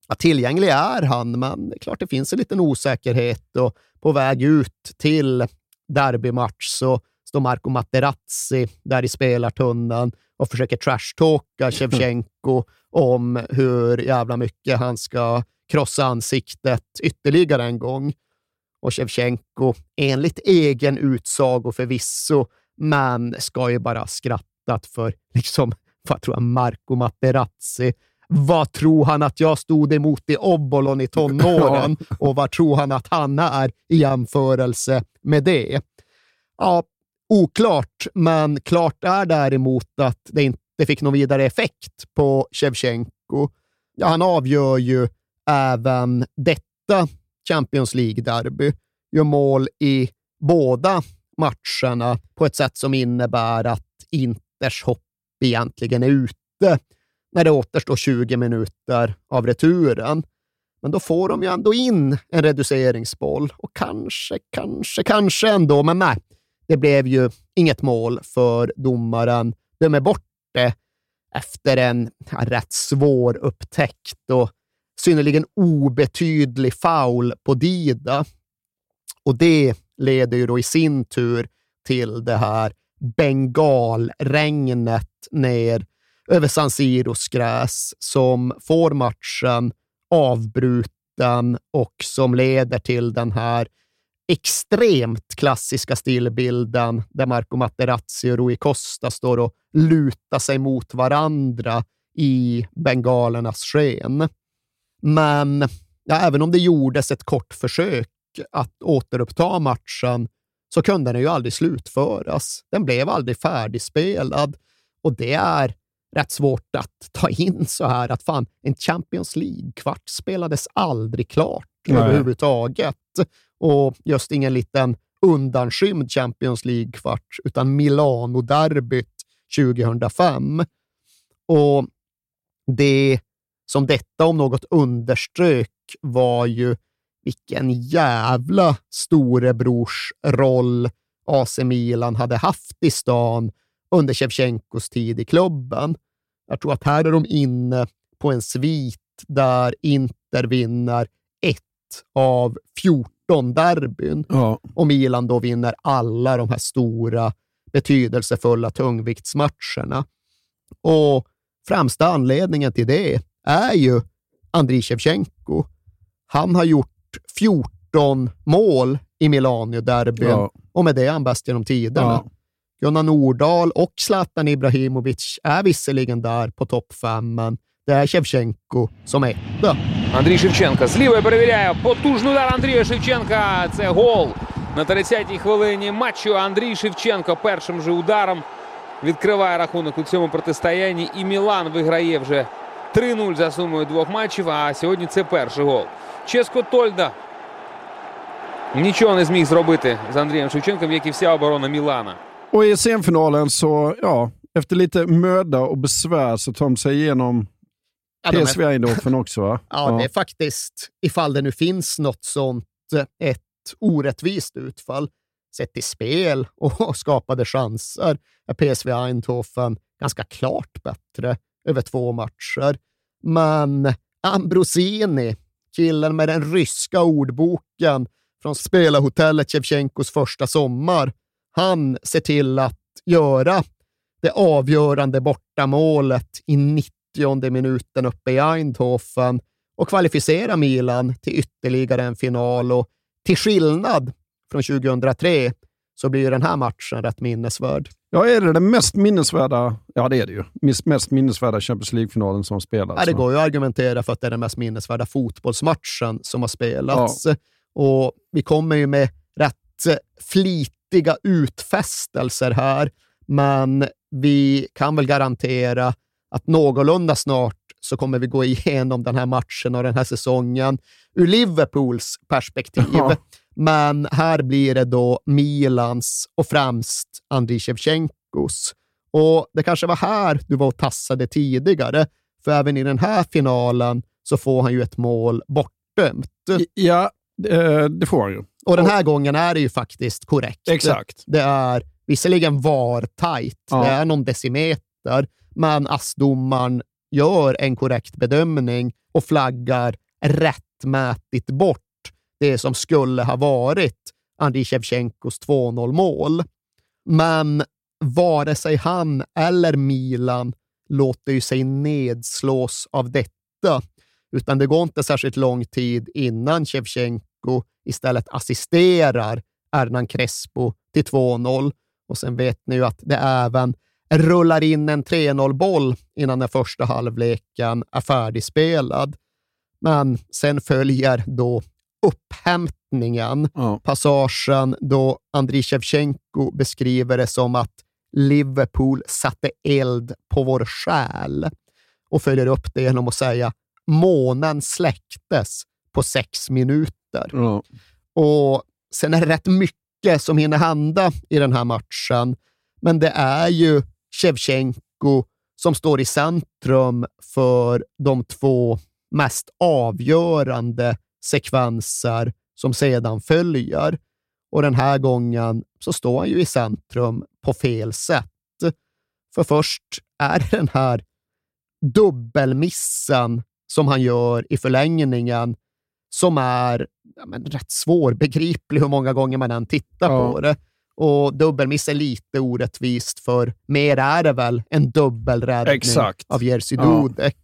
Speaker 8: ja, tillgänglig är han, men det är klart det finns en liten osäkerhet och på väg ut till derbymatch så står Marco Materazzi där i spelartunneln och försöker trashtalka Shevchenko om hur jävla mycket han ska krossa ansiktet ytterligare en gång. Och Shevchenko, enligt egen utsago förvisso, men ska ju bara skrattat för liksom vad tror jag, Marco Materazzi. Vad tror han att jag stod emot i Obolon i tonåren? <laughs> Och vad tror han att han är i jämförelse med det? Ja, oklart, men klart är däremot att det inte fick någon vidare effekt på Shevchenko. Ja, han avgör ju även detta Champions League-derby. Gör mål i båda matcherna på ett sätt som innebär att Inters hopp egentligen är ute när det återstår 20 minuter av returen. Men då får de ju ändå in en reduceringsboll och kanske, kanske, kanske ändå, men nej, det blev ju inget mål för domaren dömer bort det efter en rätt svår upptäckt och synnerligen obetydlig foul på Dida. Och det leder ju då i sin tur till det här bengalregnet ner över San Siros gräs som får matchen avbruten och som leder till den här extremt klassiska stillbilden där Marco Materazzi och Rui Costa står och lutar sig mot varandra i bengalernas sken. Men ja, även om det gjordes ett kort försök att återuppta matchen så kunde den ju aldrig slutföras. Den blev aldrig färdigspelad och det är rätt svårt att ta in så här att fan, en Champions League-kvart spelades aldrig klart Nej. överhuvudtaget. Och just ingen liten undanskymd Champions League-kvart, utan Milano-derbyt 2005. Och det som detta om något underströk var ju vilken jävla storebrorsroll AC Milan hade haft i stan under Shevchenkos tid i klubben. Jag tror att här är de inne på en svit där Inter vinner ett av 14 derbyn ja. och Milan då vinner alla de här stora betydelsefulla tungviktsmatcherna. Och främsta anledningen till det är ju Andriy Shevchenko. Han har gjort 14 mål i Milano-derbyn ja. och med det är han bäst genom tiderna. Ja. Gunnar Nordahl och Zlatan Ibrahimovic är visserligen där på topp fem, men det är Shevchenko som är etta.
Speaker 15: Андрій Шевченко з лівої перевіряє. Потужний удар Андрія Шевченка. Це гол на 30-й хвилині матчу. Андрій Шевченко першим же ударом відкриває рахунок у цьому протистоянні. І Мілан виграє вже 3-0 за сумою двох матчів. А сьогодні це перший гол. Ческо Тольда нічого не зміг зробити з Андрієм Шевченком, як і вся оборона Мілана.
Speaker 7: Och i semifinalen så, ja, efter lite möda och besvär så tar de sig igenom ja, PSV Eindhoven också. Va?
Speaker 8: ja, <laughs> ja, det är faktiskt, ifall det nu finns något sånt, ett orättvist utfall. Sett i spel <laughs> och skapade chanser är PSV Eindhoven ganska klart bättre över två matcher. Men Ambrosini, killen med den ryska ordboken från spelarhotellet Shevchenkos första sommar, han ser till att göra det avgörande bortamålet i 90 minuten uppe i Eindhoven och kvalificera Milan till ytterligare en final. Och till skillnad från 2003 så blir den här matchen rätt minnesvärd.
Speaker 7: Ja, är det den mest minnesvärda? Ja, det är det ju. Mest minnesvärda Champions League-finalen som spelats.
Speaker 8: Ja, det går ju att argumentera för att det är den mest minnesvärda fotbollsmatchen som har spelats. Ja. Och vi kommer ju med rätt flit viktiga utfästelser här, men vi kan väl garantera att någorlunda snart så kommer vi gå igenom den här matchen och den här säsongen ur Liverpools perspektiv. Ja. Men här blir det då Milans och främst Andriy Shevchenkos. Och det kanske var här du var och tassade tidigare, för även i den här finalen så får han ju ett mål bortdömt.
Speaker 7: Ja, det får han ju.
Speaker 8: Och den här gången är det ju faktiskt korrekt.
Speaker 7: Exakt.
Speaker 8: Det är visserligen var tajt, ja. det är någon decimeter, men ASS-domaren gör en korrekt bedömning och flaggar rättmätigt bort det som skulle ha varit Andriy Shevchenkos 2-0-mål. Men vare sig han eller Milan låter ju sig nedslås av detta, utan det går inte särskilt lång tid innan Shevchenko istället assisterar Hernan Crespo till 2-0. Och sen vet ni ju att det även rullar in en 3-0-boll innan den första halvleken är färdigspelad. Men sen följer då upphämtningen,
Speaker 7: ja.
Speaker 8: passagen då Andriy Shevchenko beskriver det som att Liverpool satte eld på vår själ och följer upp det genom att säga månen släcktes på sex minuter.
Speaker 7: Ja.
Speaker 8: Och sen är det rätt mycket som hinner hända i den här matchen, men det är ju Shevchenko som står i centrum för de två mest avgörande sekvenser som sedan följer. Och den här gången så står han ju i centrum på fel sätt. För först är det den här dubbelmissen som han gör i förlängningen som är ja, men, rätt svårbegriplig hur många gånger man än tittar
Speaker 7: Ja.
Speaker 8: på det. Och dubbelmiss är lite orättvist, för mer är det väl en dubbelräddning
Speaker 7: Exakt.
Speaker 8: av Jerzy
Speaker 7: Ja.
Speaker 8: Dudek.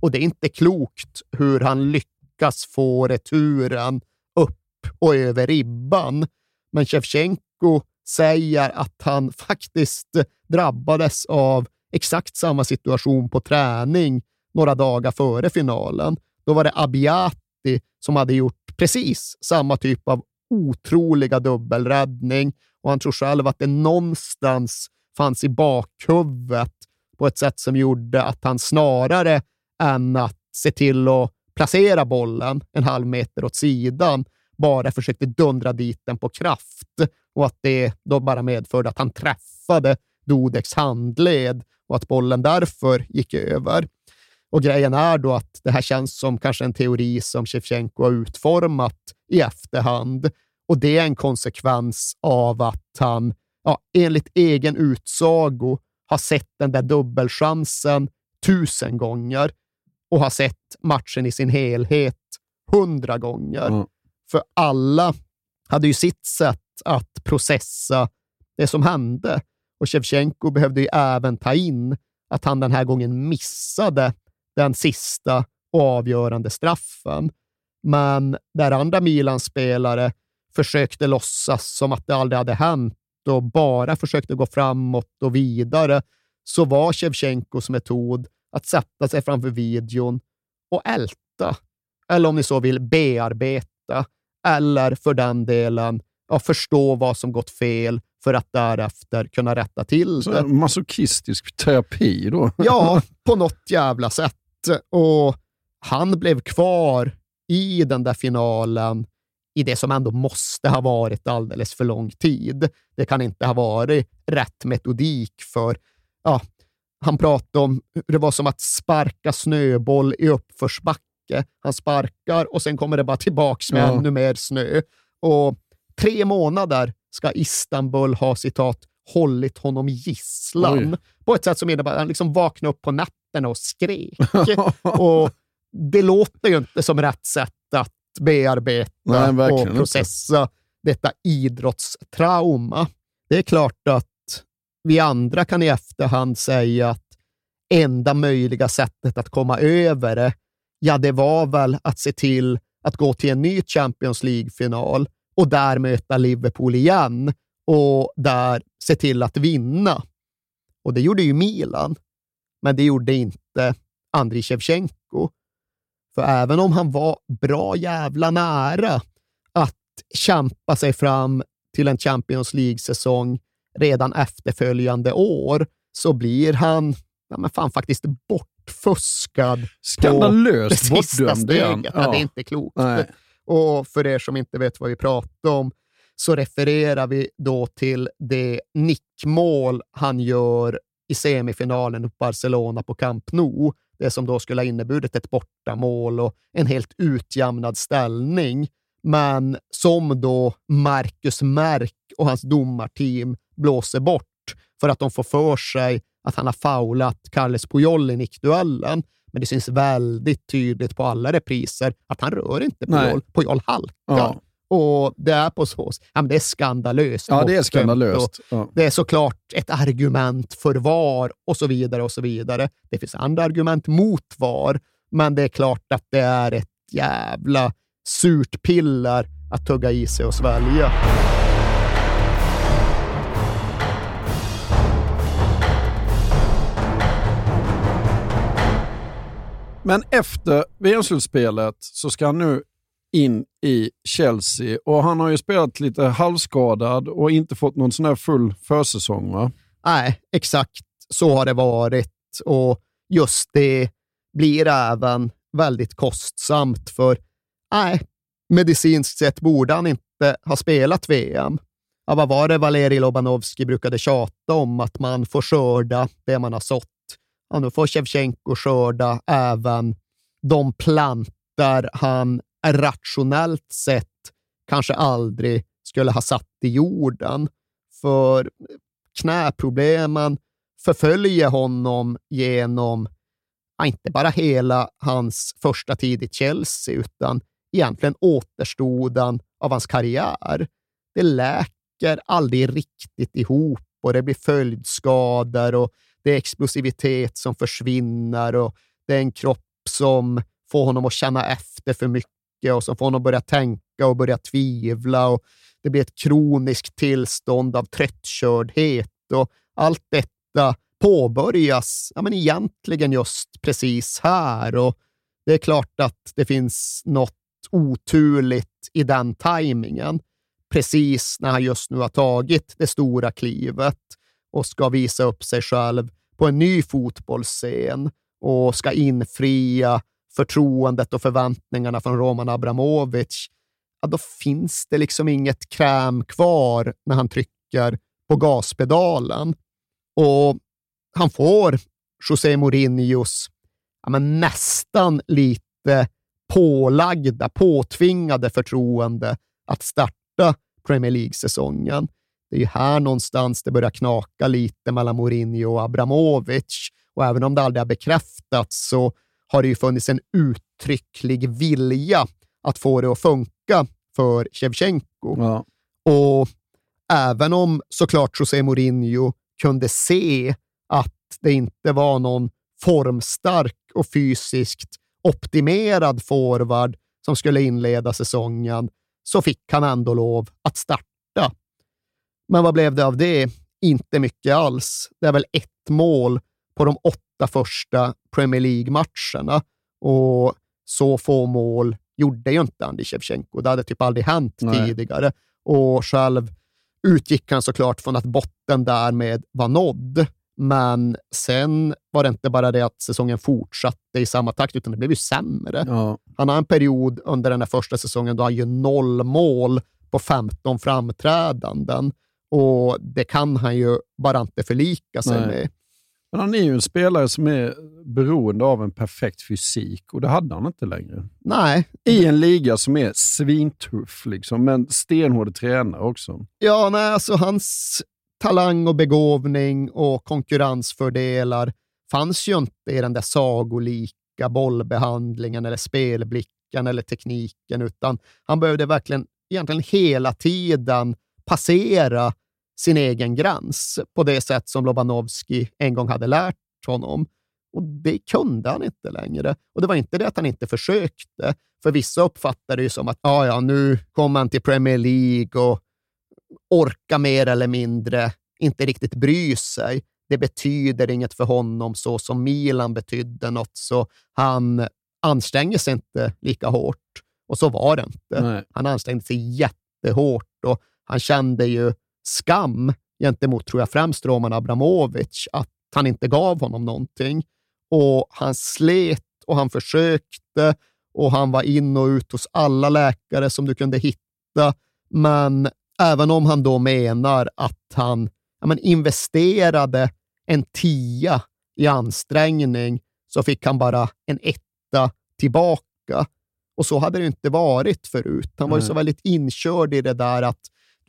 Speaker 8: Och det är inte klokt hur han lyckas få returen upp och över ribban. Men Shevchenko säger att han <laughs> faktiskt drabbades av exakt samma situation på träning några dagar före finalen. Då var det Abiati som hade gjort precis samma typ av otroliga dubbelräddning och han tror själv att det någonstans fanns i bakhuvudet på ett sätt som gjorde att han snarare än att se till att placera bollen en halv meter åt sidan bara försökte dundra dit den på kraft och att det då bara medförde att han träffade Dodeks handled och att bollen därför gick över. Och grejen är då att det här känns som kanske en teori som Shevchenko har utformat i efterhand. Och det är en konsekvens av att han, ja, enligt egen utsago, har sett den där dubbelchansen tusen gånger och har sett matchen i sin helhet hundra gånger. För alla hade ju sitt sätt att processa det som hände. Och Shevchenko behövde ju även ta in att han den här gången missade den sista och avgörande straffen. Men där andra Milan-spelare försökte låtsas som att det aldrig hade hänt och bara försökte gå framåt och vidare, så var Shevchenkos metod att sätta sig framför videon och älta, eller om ni så vill bearbeta, eller för den delen ja, förstå vad som gått fel för att därefter kunna rätta till
Speaker 7: Så
Speaker 8: det.
Speaker 7: masochistisk terapi då? <laughs>
Speaker 8: Ja, på något jävla sätt. Och han blev kvar i den där finalen i det som ändå måste ha varit alldeles för lång tid. Det kan inte ha varit rätt metodik för, ja, han pratade om hur det var som att sparka snöboll i uppförsbacke. Han sparkar och sen kommer det bara tillbaks med
Speaker 7: Ja.
Speaker 8: ännu mer snö. Och tre månader ska Istanbul ha citat hållit honom gisslan
Speaker 7: Oj.
Speaker 8: på ett sätt som innebär att han liksom vaknade upp på natten och skrek. <laughs> och det låter ju inte som rätt sätt att bearbeta
Speaker 7: Nej,
Speaker 8: och
Speaker 7: inte.
Speaker 8: processa detta idrottstrauma. Det är klart att vi andra kan i efterhand säga att enda möjliga sättet att komma över det, ja, det var väl att se till att gå till en ny Champions League-final och där möta Liverpool igen och där se till att vinna. Och det gjorde ju Milan, men det gjorde inte Andriy Shevchenko. För även om han var bra jävla nära att kämpa sig fram till en Champions League-säsong redan efterföljande år, så blir han ja, men fan faktiskt bortfuskad
Speaker 7: Skandalöst bortdömd.
Speaker 8: Ja.
Speaker 7: Ja.
Speaker 8: det är inte klokt.
Speaker 7: Nej.
Speaker 8: Och för er som inte vet vad vi pratar om, så refererar vi då till det nickmål han gör i semifinalen mot Barcelona på Camp Nou. Det som då skulle ha inneburit ett bortamål och en helt utjämnad ställning. Men som då Marcus Märk och hans domarteam blåser bort för att de får för sig att han har faulat Carles Puyol i nickduellen. Men det syns väldigt tydligt på alla repriser att han rör inte
Speaker 7: Nej.
Speaker 8: Puyol. Puyol halkar.
Speaker 7: Ja.
Speaker 8: Och det är på så ja, Det är skandalöst.
Speaker 7: Ja, det är skandalöst. Ja.
Speaker 8: Det är såklart ett argument för VAR och så vidare. och så vidare. Det finns andra argument mot VAR, men det är klart att det är ett jävla surt piller att tugga i sig och svälja.
Speaker 7: Men efter VM-slutspelet så ska han nu in i Chelsea och han har ju spelat lite halvskadad och inte fått någon sån här full försäsong va?
Speaker 8: Nej, exakt så har det varit och just det blir även väldigt kostsamt för nej, medicinskt sett borde han inte ha spelat VM. Ja, vad var det Valerij Lobanovski brukade tjata om? Att man får skörda det man har sått. Ja, nu får Shevchenko skörda även de planter han rationellt sett kanske aldrig skulle ha satt i jorden. För knäproblemen förföljer honom genom ja, inte bara hela hans första tid i Chelsea, utan egentligen återstoden av hans karriär. Det läker aldrig riktigt ihop och det blir följdskador och det är explosivitet som försvinner och det är en kropp som får honom att känna efter för mycket och som får honom att börja tänka och börja tvivla. Och det blir ett kroniskt tillstånd av tröttkördhet och allt detta påbörjas ja, men egentligen just precis här. Och Det är klart att det finns något oturligt i den tajmingen. Precis när han just nu har tagit det stora klivet och ska visa upp sig själv på en ny fotbollsscen och ska infria förtroendet och förväntningarna från Roman Abramovic, ja, då finns det liksom inget kräm kvar när han trycker på gaspedalen. Och han får José Mourinhos ja, men nästan lite pålagda, påtvingade förtroende att starta Premier League-säsongen. Det är ju här någonstans det börjar knaka lite mellan Mourinho och Abramovic. Och även om det aldrig har bekräftats så har det ju funnits en uttrycklig vilja att få det att funka för Shevchenko.
Speaker 7: Ja.
Speaker 8: Och även om såklart José Mourinho kunde se att det inte var någon formstark och fysiskt optimerad forward som skulle inleda säsongen, så fick han ändå lov att starta. Men vad blev det av det? Inte mycket alls. Det är väl ett mål på de åtta första Premier League-matcherna och så få mål gjorde ju inte Andriy Shevchenko. Det hade typ aldrig hänt
Speaker 7: Nej.
Speaker 8: tidigare och själv utgick han såklart från att botten därmed var nådd. Men sen var det inte bara det att säsongen fortsatte i samma takt, utan det blev ju sämre.
Speaker 7: Ja.
Speaker 8: Han har en period under den här första säsongen då han gör noll mål på 15 framträdanden och det kan han ju bara inte förlika sig
Speaker 7: Nej.
Speaker 8: med.
Speaker 7: Men han är ju en spelare som är beroende av en perfekt fysik och det hade han inte längre.
Speaker 8: Nej.
Speaker 7: I en liga som är svintuff, liksom, men stenhård tränare också.
Speaker 8: Ja, nej, alltså hans talang och begåvning och konkurrensfördelar fanns ju inte i den där sagolika bollbehandlingen eller spelblicken eller tekniken, utan han behövde verkligen egentligen hela tiden passera sin egen gräns på det sätt som Lobanovski en gång hade lärt honom. Och det kunde han inte längre. Och det var inte det att han inte försökte. För vissa uppfattade det ju som att ja, ja, nu kommer han till Premier League och orkar mer eller mindre inte riktigt bry sig. Det betyder inget för honom så som Milan betydde något, så han anstränger sig inte lika hårt. Och så var det inte.
Speaker 7: Nej.
Speaker 8: Han ansträngde sig jättehårt och han kände ju skam gentemot, tror jag, främst Roman Abramovic, att han inte gav honom någonting. Och han slet och han försökte och han var in och ut hos alla läkare som du kunde hitta. Men även om han då menar att han ja, men investerade en tia i ansträngning så fick han bara en etta tillbaka. Och så hade det inte varit förut. Han var ju så väldigt inkörd i det där att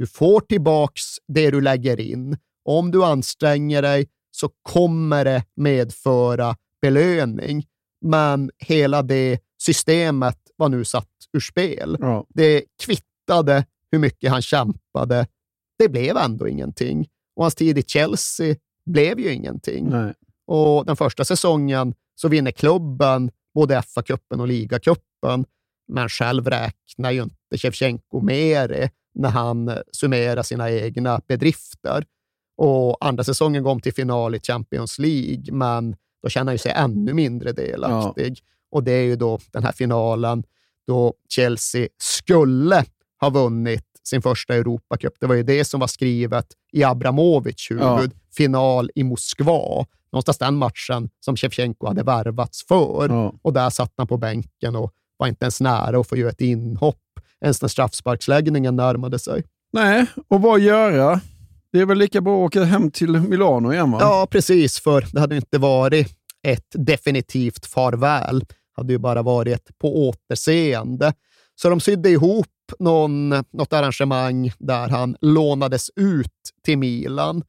Speaker 8: du får tillbaks det du lägger in. Om du anstränger dig så kommer det medföra belöning. Men hela det systemet var nu satt ur spel.
Speaker 7: Ja.
Speaker 8: Det kvittade hur mycket han kämpade. Det blev ändå ingenting. Och hans tid i Chelsea blev ju ingenting.
Speaker 7: Nej.
Speaker 8: Och den första säsongen så vinner klubben både FA-cupen och ligacupen. Men själv räknar ju inte Shevchenko med det när han summerar sina egna bedrifter. Och andra säsongen kom till final i Champions League, men då känner han sig ännu mindre delaktig. och det är ju då den här finalen då Chelsea skulle ha vunnit sin första Europacup. Det var ju det som var skrivet i Abramovic huvud. Ja. Final i Moskva. Någonstans den matchen som Shevchenko hade värvats för. Ja. Och där satt han på bänken och var inte ens nära att få göra ett inhopp ens när straffsparksläggningen närmade sig.
Speaker 7: Nej, och vad göra? Det är väl lika bra att åka hem till Milano igen? Va?
Speaker 8: Ja, precis, för det hade inte varit ett definitivt farväl. Det hade ju bara varit ett på återseende. Så de sydde ihop någon, något arrangemang där han lånades ut till Milan.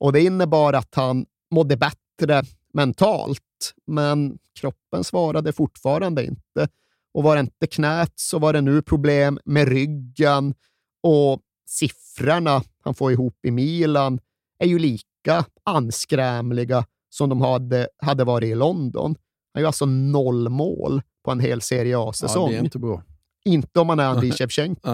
Speaker 8: Och Det innebar att han mådde bättre mentalt, men kroppen svarade fortfarande inte. Och var det inte knät så var det nu problem med ryggen och siffrorna han får ihop i Milan är ju lika anskrämliga som de hade, hade varit i London. Han gör alltså noll mål på en hel Serie A-säsong. Ja,
Speaker 7: inte bra.
Speaker 8: Inte om man är Andrij Shevchenko.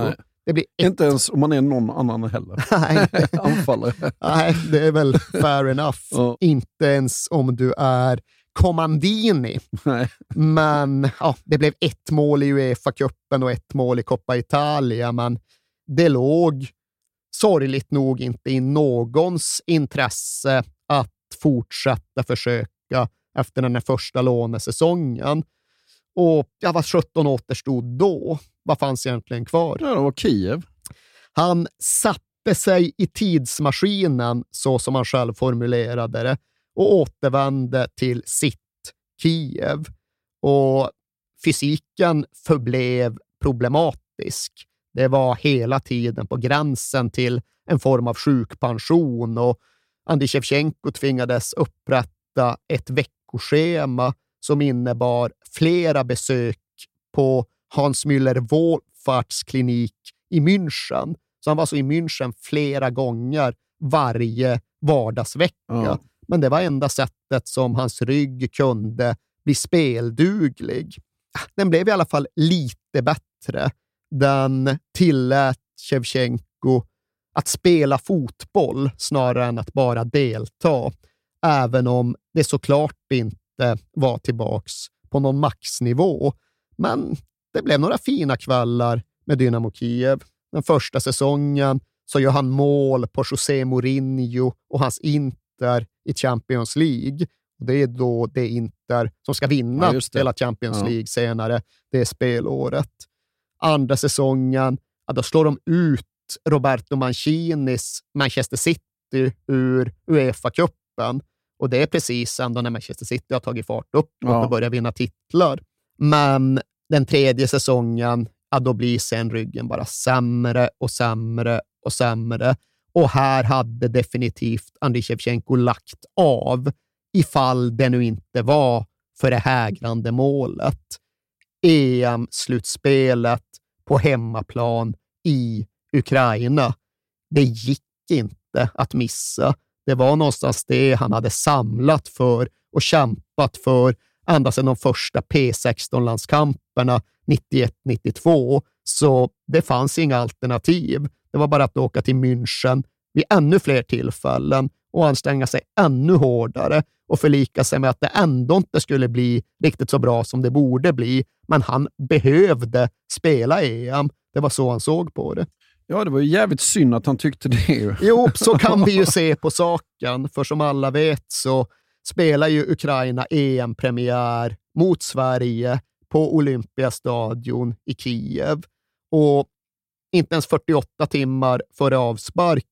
Speaker 7: Det blir ett... Inte ens om man är någon annan heller. <laughs>
Speaker 8: Nej. <laughs>
Speaker 7: Anfallare.
Speaker 8: Nej, det är väl fair enough. Ja. Inte ens om du är Comandini. Nej. Men ja, det blev ett mål i Uefa-cupen och ett mål i Coppa Italia, men det låg sorgligt nog inte i någons intresse att fortsätta försöka efter den här första lånesäsongen. Och ja, vad 17 återstod då? Vad fanns egentligen kvar?
Speaker 7: Ja, det var Kiev.
Speaker 8: Han satte sig i tidsmaskinen, så som han själv formulerade det, och återvände till sitt Kiev. Och fysiken förblev problematisk. Det var hela tiden på gränsen till en form av sjukpension och Andrei Shevchenko tvingades upprätta ett veckoschema som innebar flera besök på Hans Müller Wohlfahrts klinik i München. Så han var så i München flera gånger varje vardagsvecka. Ja. Men det var enda sättet som hans rygg kunde bli spelduglig. Den blev i alla fall lite bättre. Den tillät Shevchenko att spela fotboll snarare än att bara delta, även om det såklart inte var tillbaks på någon maxnivå. Men det blev några fina kvällar med Dynamo Kiev. Den första säsongen så gör han mål på José Mourinho och hans Inter i Champions League. Det är då det Inter som ska vinna ja, hela Champions ja. League senare, det spelåret. Andra säsongen, ja, då slår de ut Roberto Mancinis Manchester City ur Uefa-cupen. Och det är precis ändå när Manchester City har tagit fart upp och börjar vinna titlar. Men den tredje säsongen, ja, då blir sen ryggen bara sämre och sämre och sämre. Och här hade definitivt Andriy Shevchenko lagt av ifall det nu inte var för det hägrande målet. EM-slutspelet på hemmaplan i Ukraina. Det gick inte att missa. Det var någonstans det han hade samlat för och kämpat för ända sedan de första P16-landskamperna 91-92. Så det fanns inga alternativ. Det var bara att åka till München vid ännu fler tillfällen och anstränga sig ännu hårdare och förlika sig med att det ändå inte skulle bli riktigt så bra som det borde bli. Men han behövde spela EM. Det var så han såg på det.
Speaker 7: Ja, det var ju jävligt synd att han tyckte det.
Speaker 8: Jo, så kan vi ju <laughs> se på saken. För som alla vet så spelar ju Ukraina EM-premiär mot Sverige på Olympiastadion i Kiev. Och inte ens 48 timmar före avspark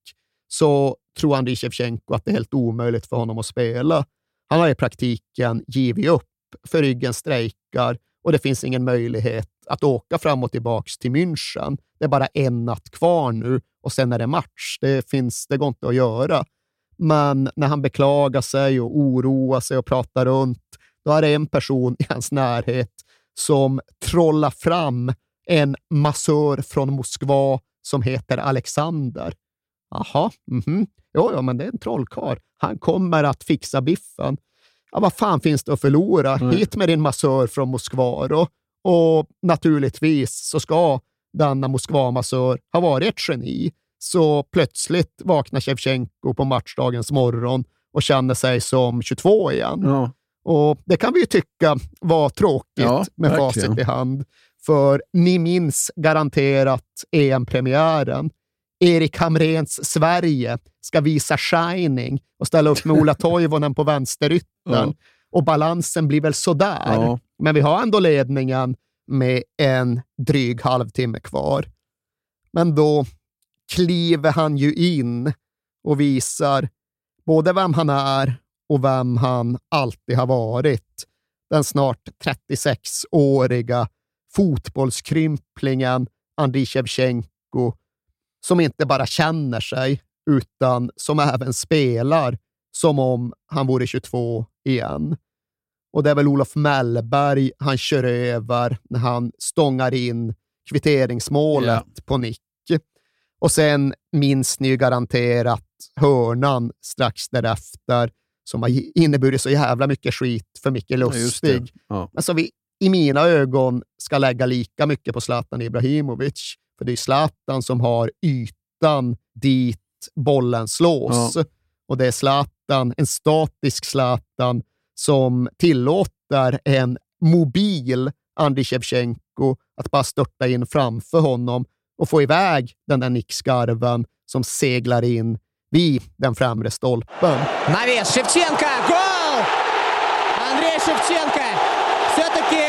Speaker 8: så tror Andrij Shevchenko att det är helt omöjligt för honom att spela. Han har i praktiken givit upp, för ryggen strejkar och det finns ingen möjlighet att åka fram och tillbaka till München. Det är bara en natt kvar nu och sen är det match. Det, finns, det går inte att göra. Men när han beklagar sig och oroar sig och pratar runt, då är det en person i hans närhet som trollar fram en massör från Moskva som heter Alexander. Jaha, mm -hmm. jo, ja, men det är en trollkarl. Han kommer att fixa biffen. Ja, vad fan finns det att förlora? Mm. Hit med din massör från Moskva då. Och naturligtvis så ska denna Moskva-massör ha varit ett geni. Så plötsligt vaknar Shevchenko på matchdagens morgon och känner sig som 22 igen. Ja. Och Det kan vi ju tycka var tråkigt
Speaker 7: Ja,
Speaker 8: med
Speaker 7: verkligen.
Speaker 8: facit i hand. För ni minns garanterat EM-premiären. Erik Hamrens Sverige ska visa Shining och ställa upp med Ola <laughs> Toivonen på vänsteryttern.
Speaker 7: Ja.
Speaker 8: Och balansen blir väl sådär.
Speaker 7: Ja.
Speaker 8: Men vi har ändå ledningen med en dryg halvtimme kvar. Men då kliver han ju in och visar både vem han är och vem han alltid har varit. Den snart 36-åriga fotbollskrymplingen Andriy Shevchenko som inte bara känner sig utan som även spelar som om han vore 22 igen. Och det är väl Olof Mellberg han kör över när han stångar in kvitteringsmålet på nick. Och sen minns ni ju garanterat hörnan strax därefter som har inneburit så jävla mycket skit för Micke. Lustig.
Speaker 7: Ja.
Speaker 8: Men som vi i mina ögon ska lägga lika mycket på Zlatan Ibrahimovic. För det är Zlatan som har ytan dit bollen slås.
Speaker 7: Ja.
Speaker 8: Och det är Zlatan, en statisk Zlatan, som tillåter en mobil Andriy Shevchenko att bara störta in framför honom och få iväg den där nickskarven som seglar in vid den främre stolpen.
Speaker 16: Naves Shevchenko! Mål! Andrei Shevchenko! Все-таки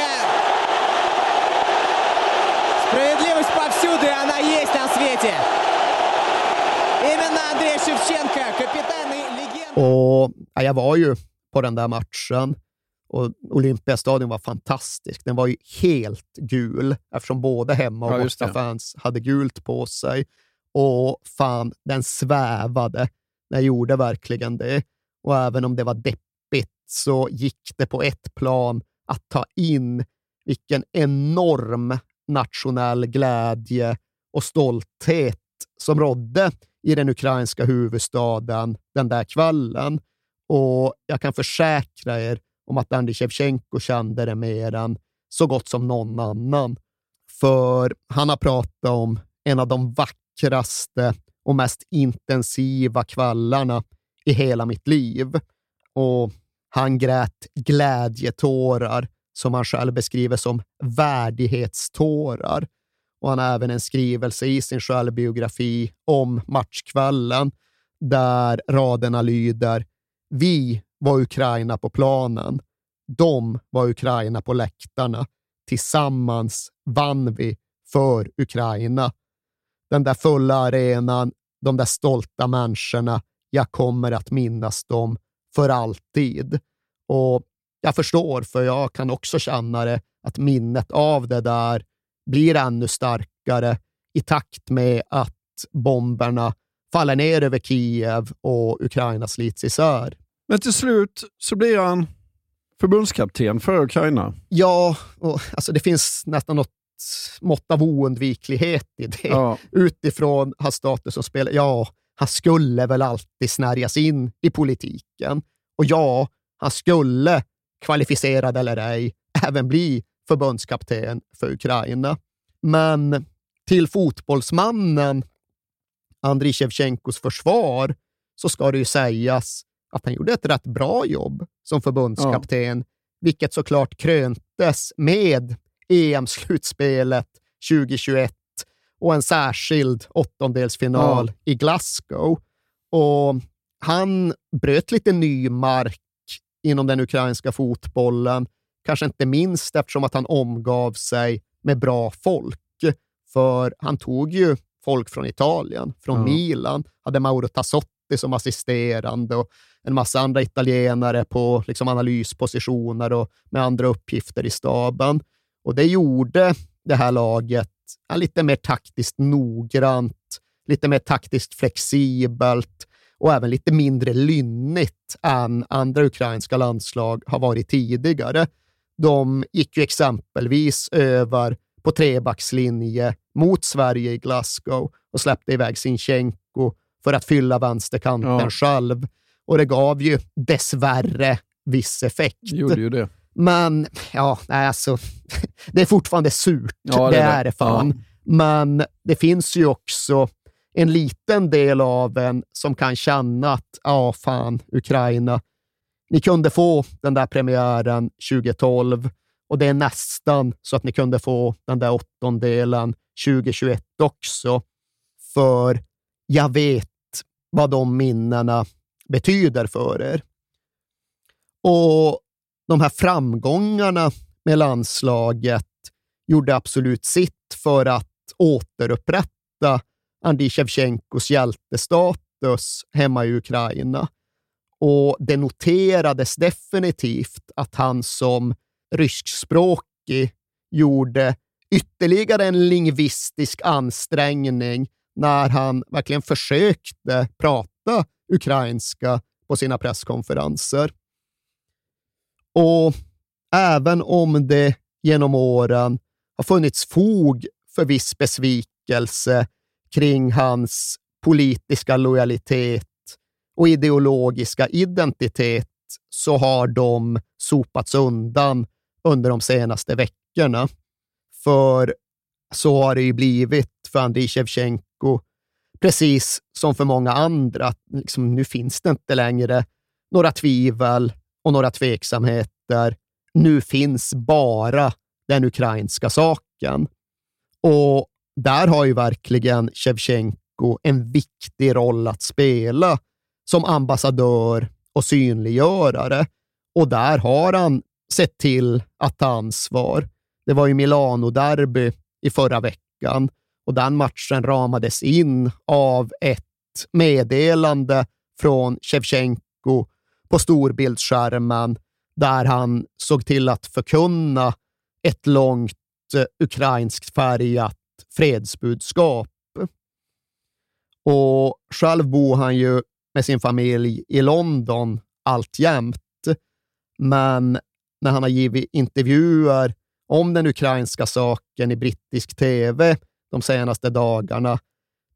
Speaker 16: справедливость повсюду, и она есть на свете. Именно Андрей Шевченко, капитан и легенда.
Speaker 8: Och ja, jag var ju på den där matchen och Olympiastadion var fantastisk. Den var ju helt gul eftersom både hemma och
Speaker 7: Ja, just det.
Speaker 8: bortafans hade gult på sig. Och fan, den svävade. Den gjorde verkligen det. Och även om det var deppigt så gick det på ett plan att ta in vilken enorm nationell glädje och stolthet som rådde i den ukrainska huvudstaden den där kvällen. Och jag kan försäkra er om att Andriy Shevchenko kände det mer än så gott som någon annan. För han har pratat om en av de vackraste och mest intensiva kvällarna i hela mitt liv. Och han grät glädjetårar som han själv beskriver som värdighetstårar. Och han har även en skrivelse i sin självbiografi om matchkvällen där raderna lyder Vi var Ukraina på planen. De var Ukraina på läktarna. Tillsammans vann vi för Ukraina. Den där fulla arenan, de där stolta människorna, jag kommer att minnas dem för alltid. Och jag förstår, för jag kan också känna det, att minnet av det där blir ännu starkare i takt med att bomberna faller ner över Kiev och Ukraina slits isär.
Speaker 7: Men till slut så blir han förbundskapten för Ukraina.
Speaker 8: Ja, och, alltså det finns nästan något mått av oundviklighet i det.
Speaker 7: Ja.
Speaker 8: Utifrån hans status som spelare. Ja, han skulle väl alltid snärjas in i politiken. Och ja, han skulle, kvalificerad eller ej, även bli förbundskapten för Ukraina. Men till fotbollsmannen Andriy Shevchenkos försvar så ska det ju sägas att han gjorde ett rätt bra jobb som förbundskapten, vilket såklart kröntes med EM-slutspelet 2021 och en särskild åttondelsfinal i Glasgow. Och han bröt lite ny mark inom den ukrainska fotbollen, kanske inte minst eftersom att han omgav sig med bra folk. För han tog ju folk från Italien, från
Speaker 7: Ja.
Speaker 8: Milan, hade Mauro Tassotti som assisterande och en massa andra italienare på liksom analyspositioner och med andra uppgifter i staben. Och det gjorde det här laget ja, lite mer taktiskt noggrant, lite mer taktiskt flexibelt och även lite mindre lynnigt än andra ukrainska landslag har varit tidigare. De gick ju exempelvis över på trebackslinje mot Sverige i Glasgow och släppte iväg Sinchenko för att fylla vänsterkanten
Speaker 7: Ja.
Speaker 8: själv. Och det gav ju dessvärre viss effekt.
Speaker 7: Gjorde ju det.
Speaker 8: Men ja, nej, alltså, <laughs> det är fortfarande surt.
Speaker 7: Ja,
Speaker 8: det,
Speaker 7: det är det
Speaker 8: fan.
Speaker 7: Ja.
Speaker 8: Men det finns ju också en liten del av en som kan känna att, ja fan, Ukraina, ni kunde få den där premiären 2012 och det är nästan så att ni kunde få den där åttondelen 2021 också. För jag vet vad de minnena betyder för er. Och de här framgångarna med landslaget gjorde absolut sitt för att återupprätta Andrij Shevchenkos hjältestatus hemma i Ukraina. Och det noterades definitivt att han som ryskspråkig gjorde ytterligare en lingvistisk ansträngning när han verkligen försökte prata ukrainska på sina presskonferenser. Och även om det genom åren har funnits fog för viss besvikelse kring hans politiska lojalitet och ideologiska identitet så har de sopats undan under de senaste veckorna. För så har det ju blivit för Andrij Shevchenko, precis som för många andra. Liksom, nu finns det inte längre några tvivel och några tveksamheter. Nu finns bara den ukrainska saken. Och där har ju verkligen Shevchenko en viktig roll att spela som ambassadör och synliggörare. Och där har han sett till att ta ansvar. Det var ju Milano-derby i förra veckan och den matchen ramades in av ett meddelande från Shevchenko på storbildsskärmen där han såg till att förkunna ett långt eh, ukrainskt färgat fredsbudskap. Och själv bor han ju med sin familj i London alltjämt. Men när han har givit intervjuer om den ukrainska saken i brittisk tv de senaste dagarna,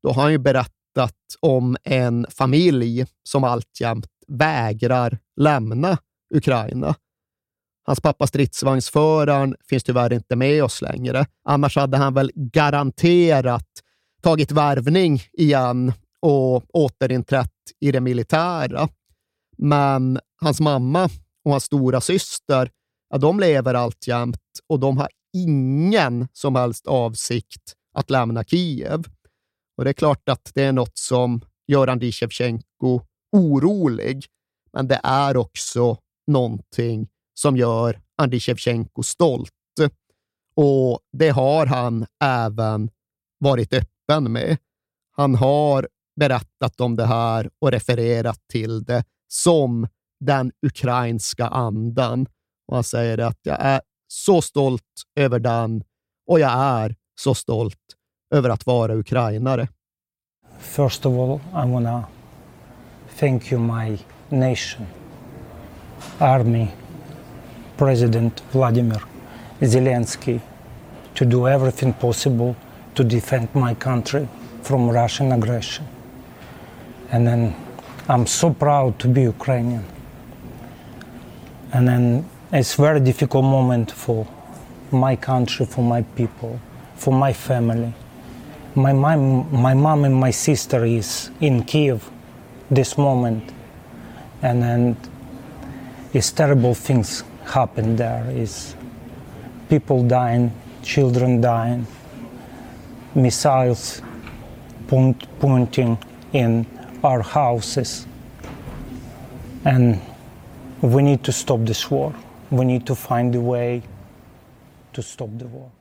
Speaker 8: då har han ju berättat om en familj som alltjämt vägrar lämna Ukraina. Hans pappa stridsvagnsföraren finns tyvärr inte med oss längre. Annars hade han väl garanterat tagit värvning igen och återinträtt i det militära. Men hans mamma och hans stora syster, ja, de lever alltjämt och de har ingen som helst avsikt att lämna Kiev. Och Det är klart att det är något som Göran Andrij orolig, men det är också någonting som gör Andriy Shevchenko stolt. Och det har han även varit öppen med. Han har berättat om det här och refererat till det som den ukrainska andan. Och han säger att jag är så stolt över den och jag är så stolt över att vara ukrainare.
Speaker 17: First of all, I wanna thank you my nation, army, President Vladimir Zelensky to do everything possible to defend my country from Russian aggression. And then I'm so proud to be Ukrainian. And then it's very difficult moment for my country, for my people, for my family. My mom, my mom and my sister is in Kiev this moment, and then it's terrible things happen there. Is people dying, children dying, missiles point, pointing in our houses. And we need to stop this war. We need to find a way to stop the war.